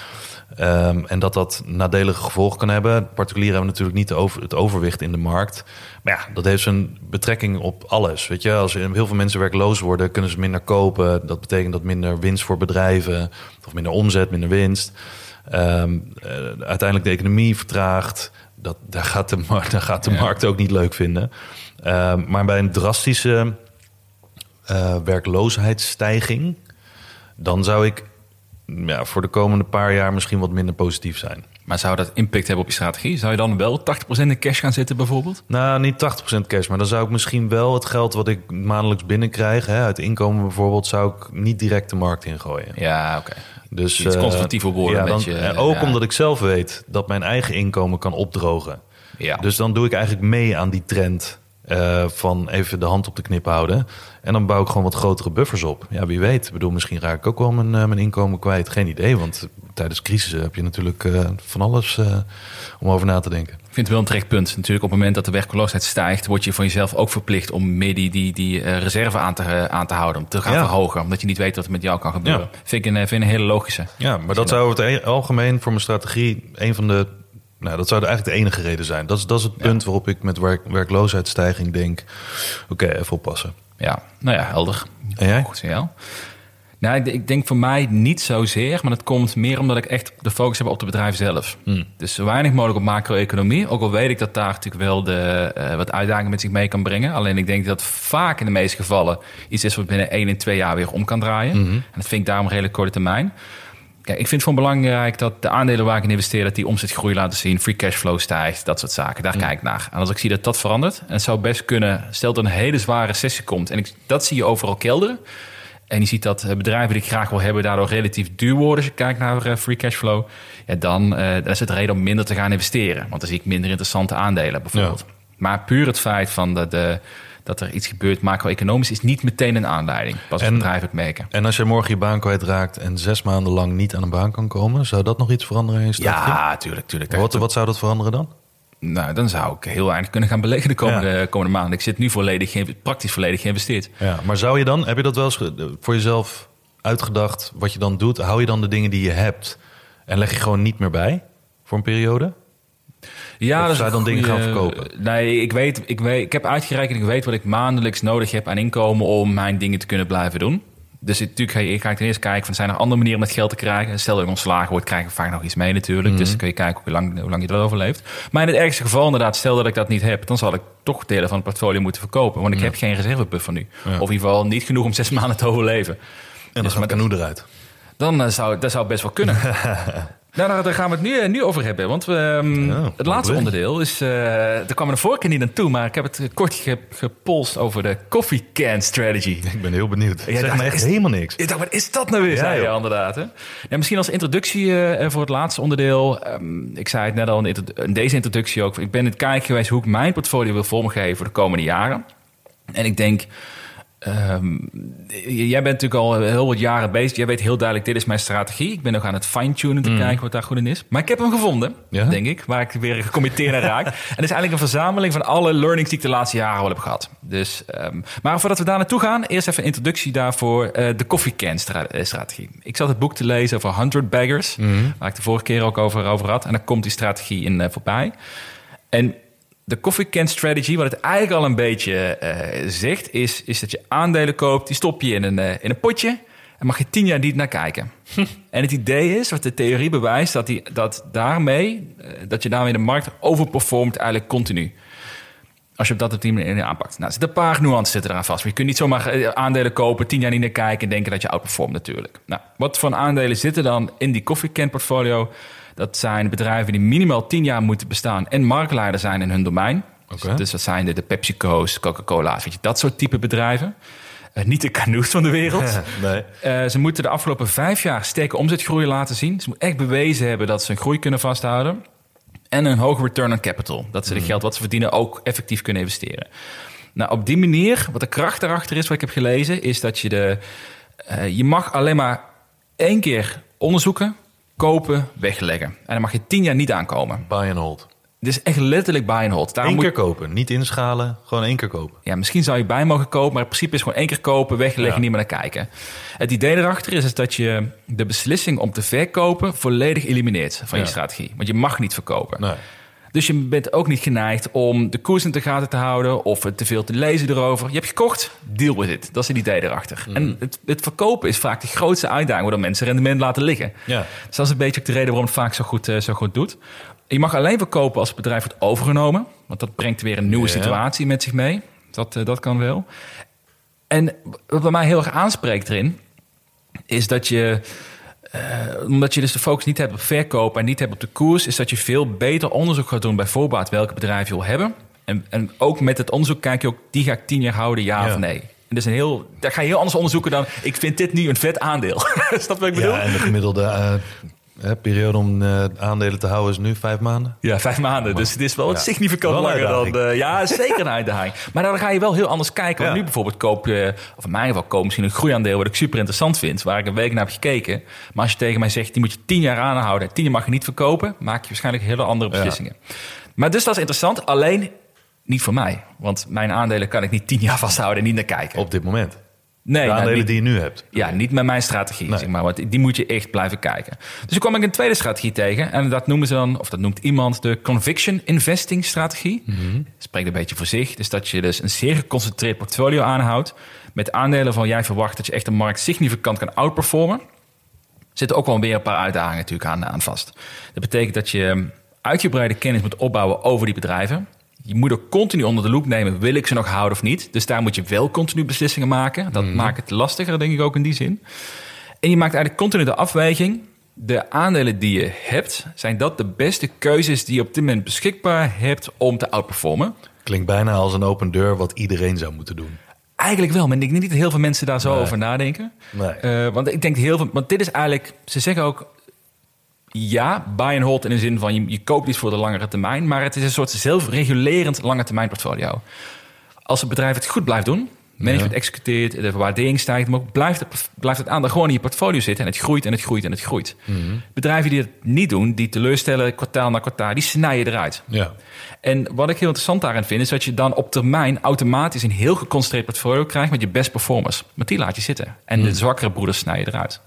Ehm, en dat dat nadelige gevolgen kan hebben. Particulieren hebben natuurlijk niet over, het overwicht in de markt. Maar ja, dat heeft zijn betrekking op alles. Weet je, als heel veel mensen werkloos worden, kunnen ze minder kopen. Dat betekent dat minder winst voor bedrijven, of minder omzet, minder winst. Ehm, eh, uiteindelijk de economie vertraagt. Dat, daar gaat de, daar gaat de
Ja.
markt ook niet leuk vinden. Ehm, maar bij een drastische eh, werkloosheidsstijging, dan zou ik ja, voor de komende paar jaar misschien wat minder positief zijn.
Maar zou dat impact hebben op je strategie? Zou je dan wel 80% in cash gaan zitten bijvoorbeeld?
Nou, niet 80% cash, maar dan zou ik misschien wel het geld wat ik maandelijks binnenkrijg, hè, uit inkomen bijvoorbeeld, zou ik niet direct de markt ingooien.
Ja, oké.
Dus
Iets
eh,
conservatiever worden
Ja,
met
dan,
je-
en ook
ja.
omdat ik zelf weet dat mijn eigen inkomen kan opdrogen.
Ja.
Dus dan doe ik eigenlijk mee aan die trend eh, van even de hand op de knip houden. En dan bouw ik gewoon wat grotere buffers op. Ja, wie weet. Ik bedoel, misschien raak ik ook wel mijn, eh, mijn inkomen kwijt. Geen idee, want tijdens crisissen heb je natuurlijk eh, van alles om over na te denken.
Ik vind het wel een trekpunt. Natuurlijk, op het moment dat de werkloosheid stijgt, word je van jezelf ook verplicht om meer die, die, die reserve aan te, aan te houden. Om te gaan
Ja.
verhogen. Omdat je niet weet wat er met jou kan gebeuren. Vind, ik een, vind ik een hele logische.
Ja, maar dat zou over het algemeen voor mijn strategie een van de. Nou, dat zou eigenlijk de enige reden zijn. Dat is, dat is het punt waarop ik met werk, werkloosheidsstijging denk: oké, even oppassen.
Ja, nou ja, helder.
En jij?
Goed signaal. Nou, ik, ik denk voor mij niet zozeer, maar dat komt meer omdat ik echt de focus heb op het bedrijf zelf. Dus zo weinig mogelijk op macro-economie. Ook al weet ik dat daar natuurlijk wel de, eh, wat uitdagingen met zich mee kan brengen. Alleen ik denk dat vaak in de meeste gevallen iets is wat binnen 1 en 2 jaar weer om kan draaien. En dat vind ik daarom redelijk korte termijn. Kijk, ik vind het gewoon belangrijk dat de aandelen waar ik in investeer, dat die omzetgroei laten zien, free cashflow stijgt, dat soort zaken. Daar kijk ik naar. En als ik zie dat dat verandert, en het zou best kunnen, stel dat een hele zware recessie komt, en ik, dat zie je overal kelderen. En je ziet dat eh, bedrijven die ik graag wil hebben, daardoor relatief duur worden. Als je kijkt naar eh, free cashflow, ja, dan, eh, dan is het reden om minder te gaan investeren. Want dan zie ik minder interessante aandelen bijvoorbeeld. Maar puur het feit van dat, de, dat er iets gebeurt macro-economisch is niet meteen een aanleiding. Pas als
En-
bedrijven het merken.
En als je morgen je baan kwijtraakt en zes maanden lang niet aan een baan kan komen, zou dat nog iets veranderen in je strategie?
Ja, tuurlijk, tuurlijk.
Wat, wat zou dat veranderen dan?
Nou, dan zou ik heel weinig kunnen gaan beleggen de komende, komende maanden. Ik zit nu volledig, praktisch volledig geïnvesteerd.
Ja, maar zou je dan, heb je dat wel eens voor jezelf uitgedacht wat je dan doet? Hou je dan de dingen die je hebt en leg je gewoon niet meer bij voor een periode?
Ja,
Of
dat
dan dingen gaan verkopen?
Nee, ik weet, ik weet, ik heb uitgerekend, ik weet wat ik maandelijks nodig heb aan inkomen om mijn dingen te kunnen blijven doen. Dus natuurlijk ga je, ga ik ten eerste kijken van zijn er andere manieren om het geld te krijgen. Stel dat ik ontslagen word, krijg ik vaak nog iets mee natuurlijk.
Mhm.
Dus dan kun je kijken hoe lang, hoe lang je dat overleeft. Maar in het ergste geval inderdaad, stel dat ik dat niet heb, dan zal ik toch delen van het portfolio moeten verkopen. Want ik heb geen reservebuffer nu. Of in ieder geval niet genoeg om zes maanden te overleven.
En dan
Dus
gaat canoe eruit.
Dan eh, zou dat zou best wel kunnen. nou, daar, gaan we het nu, eh, nu over hebben. Want we, ehm,
Ja,
het laatste onderdeel is... eh er kwam de vorige keer niet aan toe, maar ik heb het kort ge, gepolst over de coffee can strategy.
Ik ben heel benieuwd.
Ja,
zeg me echt
is-
helemaal niks.
Ik dacht, wat is dat nou weer?
Ja,
zei je inderdaad. Hè? Ja, misschien als introductie eh, voor het laatste onderdeel. Ehm, ik zei het net al in, deze introductie ook. Ik ben in het kijken geweest hoe ik mijn portfolio wil vormgeven voor de komende jaren. En ik denk, Ehm, jij bent natuurlijk al heel wat jaren bezig. Jij weet heel duidelijk, dit is mijn strategie. Ik ben nog aan het fine-tunen te kijken wat daar goed in is. Maar ik heb hem gevonden,
Ja?
denk ik. Waar ik weer gecommitteerd naar raak. en het is eigenlijk een verzameling van alle learnings die ik de laatste jaren al heb gehad. Dus, ehm, maar voordat we daar naartoe gaan, eerst even een introductie daarvoor. eh, de coffee can stra- strategie. Ik zat het boek te lezen over 100 Baggers. Waar ik de vorige keer ook over, over had. En daar komt die strategie in eh, voorbij. En de coffee can strategy, wat het eigenlijk al een beetje eh, zegt, is, is dat je aandelen koopt, die stop je in een, eh, in een potje en mag je tien jaar niet naar kijken. En het idee is, wat de theorie bewijst, dat, die, dat daarmee, eh, dat je daarmee de markt overperformt eigenlijk continu. Als je op dat op die manier aanpakt. Nou, er zitten een paar nuances zitten eraan vast. Maar je kunt niet zomaar aandelen kopen, tien jaar niet naar kijken en denken dat je outperformt natuurlijk. Nou, wat voor aandelen zitten dan in die coffee can portfolio? Dat zijn bedrijven die minimaal tien jaar moeten bestaan en marktleider zijn in hun domein. Dus-. Dus, dat zijn de, de PepsiCo's, Coca-Cola's, weet je, dat soort type bedrijven. Eh, niet de canoes van de wereld.
Nee.
Eh, ze moeten de afgelopen vijf jaar sterke omzetgroei laten zien. Ze moeten echt bewezen hebben dat ze hun groei kunnen vasthouden. En een hoge return on capital. Dat ze het geld wat ze verdienen ook effectief kunnen investeren. Nou, op die manier, wat de kracht daarachter is, wat ik heb gelezen, is dat je de. eh, je mag alleen maar één keer onderzoeken, kopen, wegleggen. En dan mag je tien jaar niet aankomen.
Buy and hold.
Dit is echt letterlijk buy and hold. Daarom
Eén
moet-
keer kopen, niet inschalen, gewoon één keer kopen.
ja, misschien zou je bij mogen kopen, maar in principe is gewoon één keer kopen, wegleggen,
Ja.
niet meer naar kijken. Het idee erachter is, is dat je de beslissing om te verkopen volledig elimineert van je strategie. Want je mag niet verkopen.
Nee.
Dus je bent ook niet geneigd om de koers in de gaten te houden of te veel te lezen erover. Je hebt gekocht, deal with it. Dat is het idee erachter.
Mm.
En het, het verkopen is vaak de grootste uitdaging waardoor mensen rendement laten liggen.
Ja.
Dus dat is een beetje ook de reden waarom het vaak zo goed, eh, zo goed doet. Je mag alleen verkopen als het bedrijf wordt overgenomen. Want dat brengt weer een nieuwe
Ja.
situatie met zich mee. Dat, eh, dat kan wel. En wat bij mij heel erg aanspreekt erin... is dat je... eh, omdat je dus de focus niet hebt op verkopen en niet hebt op de koers... is dat je veel beter onderzoek gaat doen bij voorbaat welke bedrijf je wil hebben. En, en ook met het onderzoek kijk je ook... die ga ik tien jaar houden, ja,
Ja.
of nee. En dat is een heel, daar ga je heel anders onderzoeken dan... ik vind dit nu een vet aandeel. Snap wat ik bedoel?
Ja, en de gemiddelde eh, periode om eh, aandelen te houden is nu vijf maanden.
Ja, vijf maanden. Dus het is wel
Ja.
significant
Wel
langer dan... eh, ja, zeker een uitdaging. Maar dan ga je wel heel anders kijken. Want
Ja.
nu bijvoorbeeld koop je... Of in mijn geval koop misschien een groeiaandeel... wat ik super interessant vind. Waar ik een week naar heb gekeken. Maar als je tegen mij zegt... die moet je tien jaar aanhouden. Tien jaar mag je niet verkopen. Maak je waarschijnlijk hele andere beslissingen. Maar dus dat is interessant. Alleen niet voor mij. Want mijn aandelen kan ik niet tien jaar vasthouden... en niet naar kijken.
Op dit moment.
Nee,
de
nou,
aandelen die je nu hebt.
ja, niet met mijn strategie,
Nee.
zeg maar. Want die moet je echt blijven kijken. Dus toen kwam ik een tweede strategie tegen. En dat noemen ze dan, of dat noemt iemand, de conviction investing strategie. Spreekt een beetje voor zich. Dus dat je dus een zeer geconcentreerd portfolio aanhoudt. Met aandelen van jij verwacht dat je echt de markt significant kan outperformen. Er zitten ook wel weer een paar uitdagingen natuurlijk aan, aan vast. Dat betekent dat je uitgebreide kennis moet opbouwen over die bedrijven. Je moet ook continu onder de loep nemen, wil ik ze nog houden of niet. Dus daar moet je wel continu beslissingen maken. Dat maakt het lastiger, denk ik ook in die zin. En je maakt eigenlijk continu de afweging. De aandelen die je hebt, zijn dat de beste keuzes die je op dit moment beschikbaar hebt om te outperformen?
Klinkt bijna als een open deur wat iedereen zou moeten doen.
Eigenlijk wel, maar ik denk niet dat heel veel mensen daar zo
Nee.
over nadenken.
Nee.
Eh, want ik denk heel veel, want dit is eigenlijk, ze zeggen ook, ja, buy and hold in de zin van je, je koopt iets voor de langere termijn, maar het is een soort zelfregulerend lange termijn portfolio. Als het bedrijf het goed blijft doen, management executeert, de waardering stijgt, maar ook blijft het, blijft het aandeel gewoon in je portfolio zitten en het groeit en het groeit en het groeit. Bedrijven die het niet doen, die teleurstellen kwartaal na kwartaal, die snijden eruit.
Ja.
En wat ik heel interessant daarin vind, is dat je dan op termijn automatisch een heel geconcentreerd portfolio krijgt met je best performers. Maar die laat je zitten. En de zwakkere broeders snij je eruit.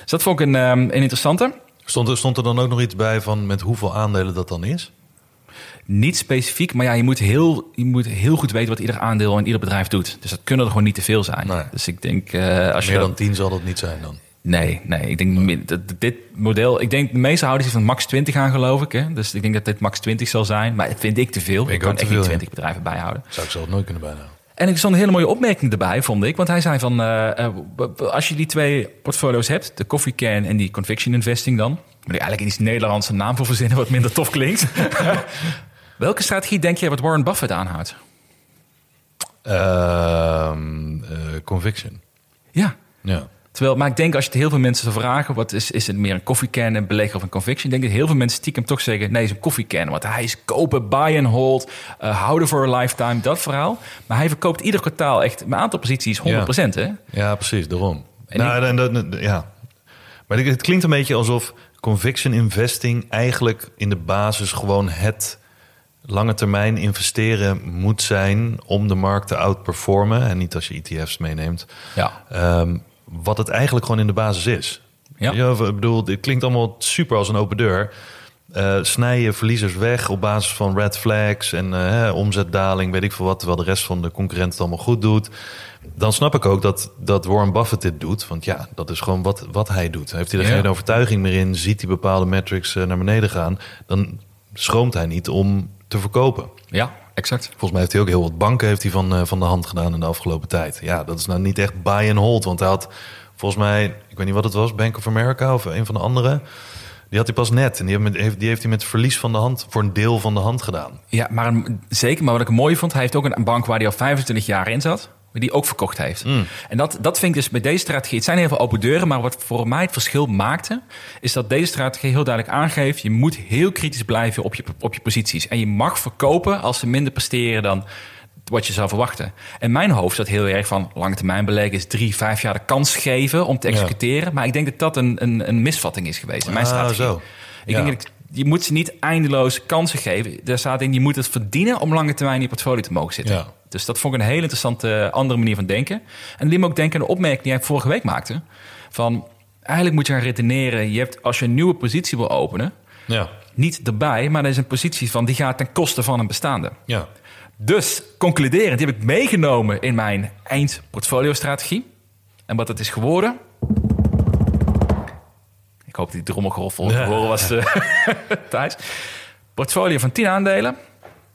Dus dat vond ik een, ehm, een interessante.
Stond, er, stond er dan ook nog iets bij van met hoeveel aandelen dat dan is?
Niet specifiek, maar ja, je moet, heel, je moet heel goed weten wat ieder aandeel en ieder bedrijf doet. Dus dat kunnen er gewoon niet te veel zijn.
Nee.
Dus ik denk, eh, als je
Meer
dat-
dan tien zal dat niet zijn dan.
Nee, nee. Ik denk dat dit model. Ik denk de meeste houden zich van max 20 aan, geloof ik. Hè? Dus ik denk dat dit max 20 zal zijn. Maar dat vind ik te veel.
ik
kan echt niet
veel, ja.
20 bedrijven bijhouden.
Zou ik zelf nooit kunnen bijhouden.
En er stond een hele mooie opmerking erbij, vond ik. Want hij zei van, eh, eh, als je die twee portfolio's hebt, de Coffee Can en die Conviction Investing dan, moet ik eigenlijk iets Nederlandse naam voor verzinnen wat minder tof klinkt. Welke strategie denk je wat Warren Buffett aanhoudt?
Ehm, eh, conviction.
Ja,
Ja.
Terwijl, maar ik denk als je het heel veel mensen zou vragen, wat is, is het meer een koffiecan, een belegger of een conviction? Ik denk dat heel veel mensen stiekem toch zeggen, nee, het is een koffiecan. Want hij is kopen, buy and hold, uh, houden voor a lifetime, dat verhaal. Maar hij verkoopt ieder kwartaal echt een aantal posities 100%. Hè?
Ja, precies, daarom. En nou, en, dat, ja. Maar het klinkt een beetje alsof conviction investing eigenlijk in de basis gewoon het lange termijn investeren moet zijn om de markt te outperformen. En niet als je ETF's meeneemt.
Ja.
Um, wat het eigenlijk gewoon in de basis is. Ja. ja ik bedoel, het klinkt allemaal super als een open deur. Uh, snij je verliezers weg op basis van red flags en uh, omzetdaling, weet ik veel wat, terwijl de rest van de concurrenten het allemaal goed doet. Dan snap ik ook dat, dat Warren Buffett dit doet. Want ja, dat is gewoon wat, wat hij doet. Heeft hij er geen overtuiging meer in, ziet hij bepaalde metrics uh, naar beneden gaan, dan schroomt hij niet om te verkopen.
Ja, exact.
Volgens mij heeft hij ook heel wat banken heeft hij van, van de hand gedaan in de afgelopen tijd. Ja, dat is nou niet echt buy and hold, want hij had volgens mij, ik weet niet wat het was, Bank of America of een van de andere. Die had hij pas net. En die heeft, die heeft hij met verlies van de hand voor een deel van de hand gedaan.
Ja, maar zeker. Maar wat ik mooi vond, hij heeft ook een bank waar hij al 25 jaar in zat. Die ook verkocht heeft. Mm. En dat, dat vind ik dus bij deze strategie. Het zijn heel veel open deuren, maar wat voor mij het verschil maakte, is dat deze strategie heel duidelijk aangeeft: je moet heel kritisch blijven op je, op je posities. En je mag verkopen als ze minder presteren dan wat je zou verwachten. En mijn hoofd staat heel erg van lange termijn beleggen is drie, vijf jaar de kans geven om te executeren. Maar ik denk dat dat een, een, een misvatting is geweest in mijn ah, strategie. Zo. Ik denk dat je moet ze niet eindeloos kansen geven. Daar staat in, je moet het verdienen om lange termijn in je portfolio te mogen zitten. Dus dat vond ik een hele interessante andere manier van denken. En die me ook denken aan de opmerking die hij vorige week maakte. Van, eigenlijk moet je gaan redeneren. Je hebt, als je een nieuwe positie wil openen,
ja.
niet erbij, maar er is een positie van die gaat ten koste van een bestaande.
Ja.
Dus concluderend, die heb ik meegenomen in mijn eindportfolio-strategie. En wat het is geworden. Ik hoop dat die trommelgeroffel ja. horen was uh, thuis. Portfolio van 10 aandelen.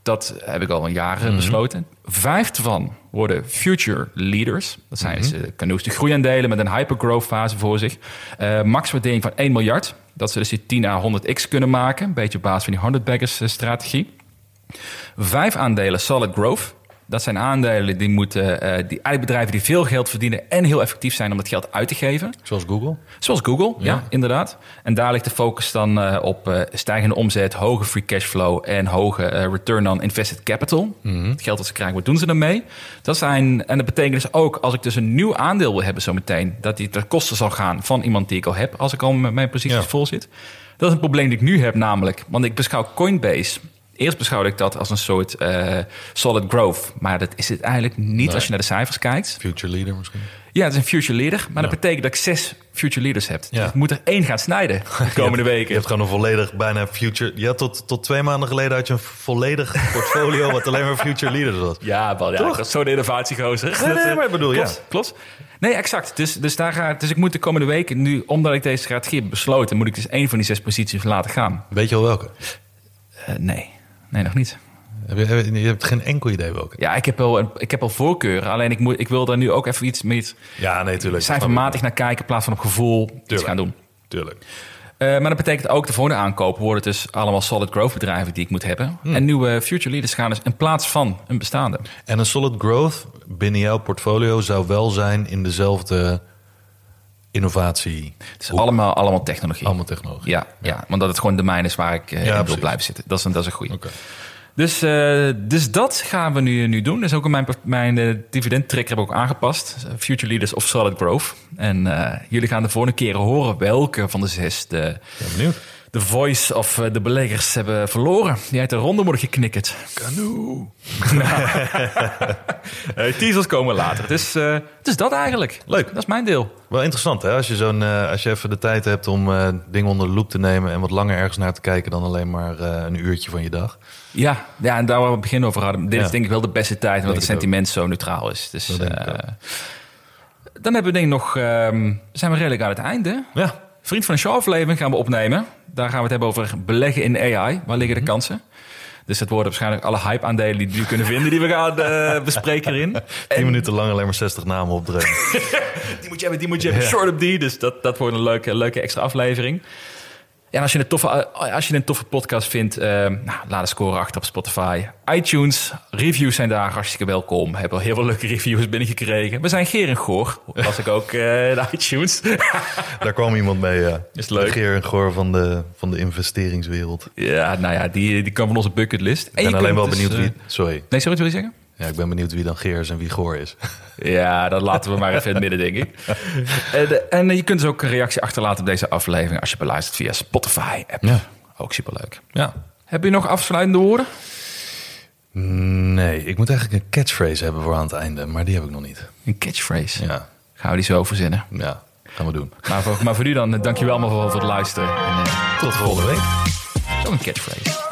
Dat heb ik al een jaar mm besloten. Vijf ervan worden future leaders. Dat zijn mm -hmm. dus, de groeiaandelen met een hypergrowth fase voor zich. Uh, max waardering van 1 miljard. Dat ze dus die 10 à 100x kunnen maken. Een beetje op basis van die 100 baggers strategie. Vijf aandelen solid growth. Dat zijn aandelen die moeten, uh, die eigenlijk bedrijven die veel geld verdienen en heel effectief zijn om dat geld uit te geven.
Zoals Google?
Zoals Google, ja, inderdaad. En daar ligt de focus dan uh, op uh, stijgende omzet, hoge free cash flow en hoge return on invested capital. Mm Het geld dat ze krijgen, wat doen ze ermee? Dat zijn, en dat betekent dus ook, als ik dus een nieuw aandeel wil hebben zometeen, dat die ter koste zal gaan van iemand die ik al heb, als ik al met mijn posities ja. vol zit. Dat is een probleem dat ik nu heb, namelijk, want ik beschouw Coinbase Eerst beschouwde ik dat als een soort uh, solid growth. Maar dat is het eigenlijk niet als je naar de cijfers kijkt.
Future leader misschien?
Ja, het is een future leader. Maar dat betekent dat ik zes future leaders heb. Ja. Dus ik moet er één gaan snijden de komende weken.
Je hebt gewoon een volledig, bijna future... Ja, tot, tot twee maanden geleden had je een volledig portfolio... wat alleen maar future leaders was.
Ja, wel, ja dat is zo'n innovatiegozer.
Nee, nee, maar ik bedoel,
klopt,
ja.
Klopt. Nee, exact. Dus, dus, daar ga, dus ik moet de komende weken nu... omdat ik deze strategie heb besloten... moet ik dus één van die zes posities laten gaan.
Weet je al welke?
Uh, nee. Nee, nog niet.
Heb je, je, hebt geen enkel idee welke?
Ja, ik heb wel, ik heb wel voorkeuren. Alleen ik, moet, ik wil daar nu ook even iets met
ja, nee, tuurlijk.
cijfermatig naar kijken... in plaats van op gevoel tuurlijk. iets gaan doen.
Tuurlijk.
Uh, maar dat betekent ook de volgende aankopen worden dus allemaal solid growth bedrijven die ik moet hebben. Hmm. En nieuwe future leaders gaan dus in plaats van een bestaande.
En een solid growth binnen jouw portfolio zou wel zijn in dezelfde innovatie.
Het is allemaal, allemaal technologie.
Allemaal technologie.
Ja, ja. ja, want dat het gewoon de mijn is waar ik uh, ja, wil blijven zitten. Dat is een, dat is een goede. Okay. Dus, uh, dus dat gaan we nu, nu doen. Dus ook mijn, mijn uh, dividendtracker heb ik ook aangepast. Future Leaders of Solid Growth. En jullie gaan de volgende keren horen welke van de zes de,
benieuwd
de voice of de beleggers hebben verloren. Die uit de ronde worden geknikkerd.
Kanoe.
teasers komen later. Het is, uh, het is dat eigenlijk. Leuk. Dat is mijn deel.
Wel interessant hè, als je, zo'n, uh, als je even de tijd hebt om uh, dingen onder de loep te nemen... en wat langer ergens naar te kijken dan alleen maar een uurtje van je dag.
Ja, ja en daar waar we het begin over hadden. Dit ja. is denk ik wel de beste tijd, omdat het sentiment ook. zo neutraal is. Dus, dan hebben we denk ik nog... Um, zijn we redelijk aan het einde.
Ja.
Vriend van de show aflevering gaan we opnemen. Daar gaan we het hebben over beleggen in AI. Waar liggen de mhm. kansen? Dus het worden waarschijnlijk alle hype-aandelen die we kunnen vinden... die we gaan uh, bespreken erin.
10 minuten lang alleen maar 60 namen opdrukken.
die moet je hebben, die moet je hebben. Short op die. Dus dat, dat wordt een leuke, leuke extra aflevering. Ja, en als je een toffe, als je een toffe podcast vindt, eh, nou, laat een score achter op Spotify. iTunes, reviews zijn daar hartstikke welkom. We hebben al heel veel leuke reviews binnengekregen. We zijn Geer en Goor, was ik ook eh in iTunes.
Daar kwam iemand mee, ja.
Is leuk.
Geer en Goor van de, van de investeringswereld.
ja, nou ja, die, die kan van onze bucketlist. En
Ik ben alleen wel
dus,
benieuwd
eh,
wie... Sorry.
Nee, sorry, wat wil je zeggen?
Ja, ik ben benieuwd wie dan Geer is en wie Goor is.
Ja, dat laten we maar even in het midden, denk ik. Eh, de- en je kunt dus ook een reactie achterlaten op deze aflevering als je beluistert via Spotify-app.
Ja.
Ook superleuk.
Ja.
Heb je nog afsluitende woorden?
Nee, ik moet eigenlijk een catchphrase hebben voor aan het einde, maar die heb ik nog niet.
Een catchphrase.
Ja,
Gaan we die zo verzinnen.
ja gaan we doen.
Maar voor, maar voor nu dan, eh, dankjewel allemaal voor, voor het luisteren. En, eh,
Tot volgende week.
Zo'n catchphrase.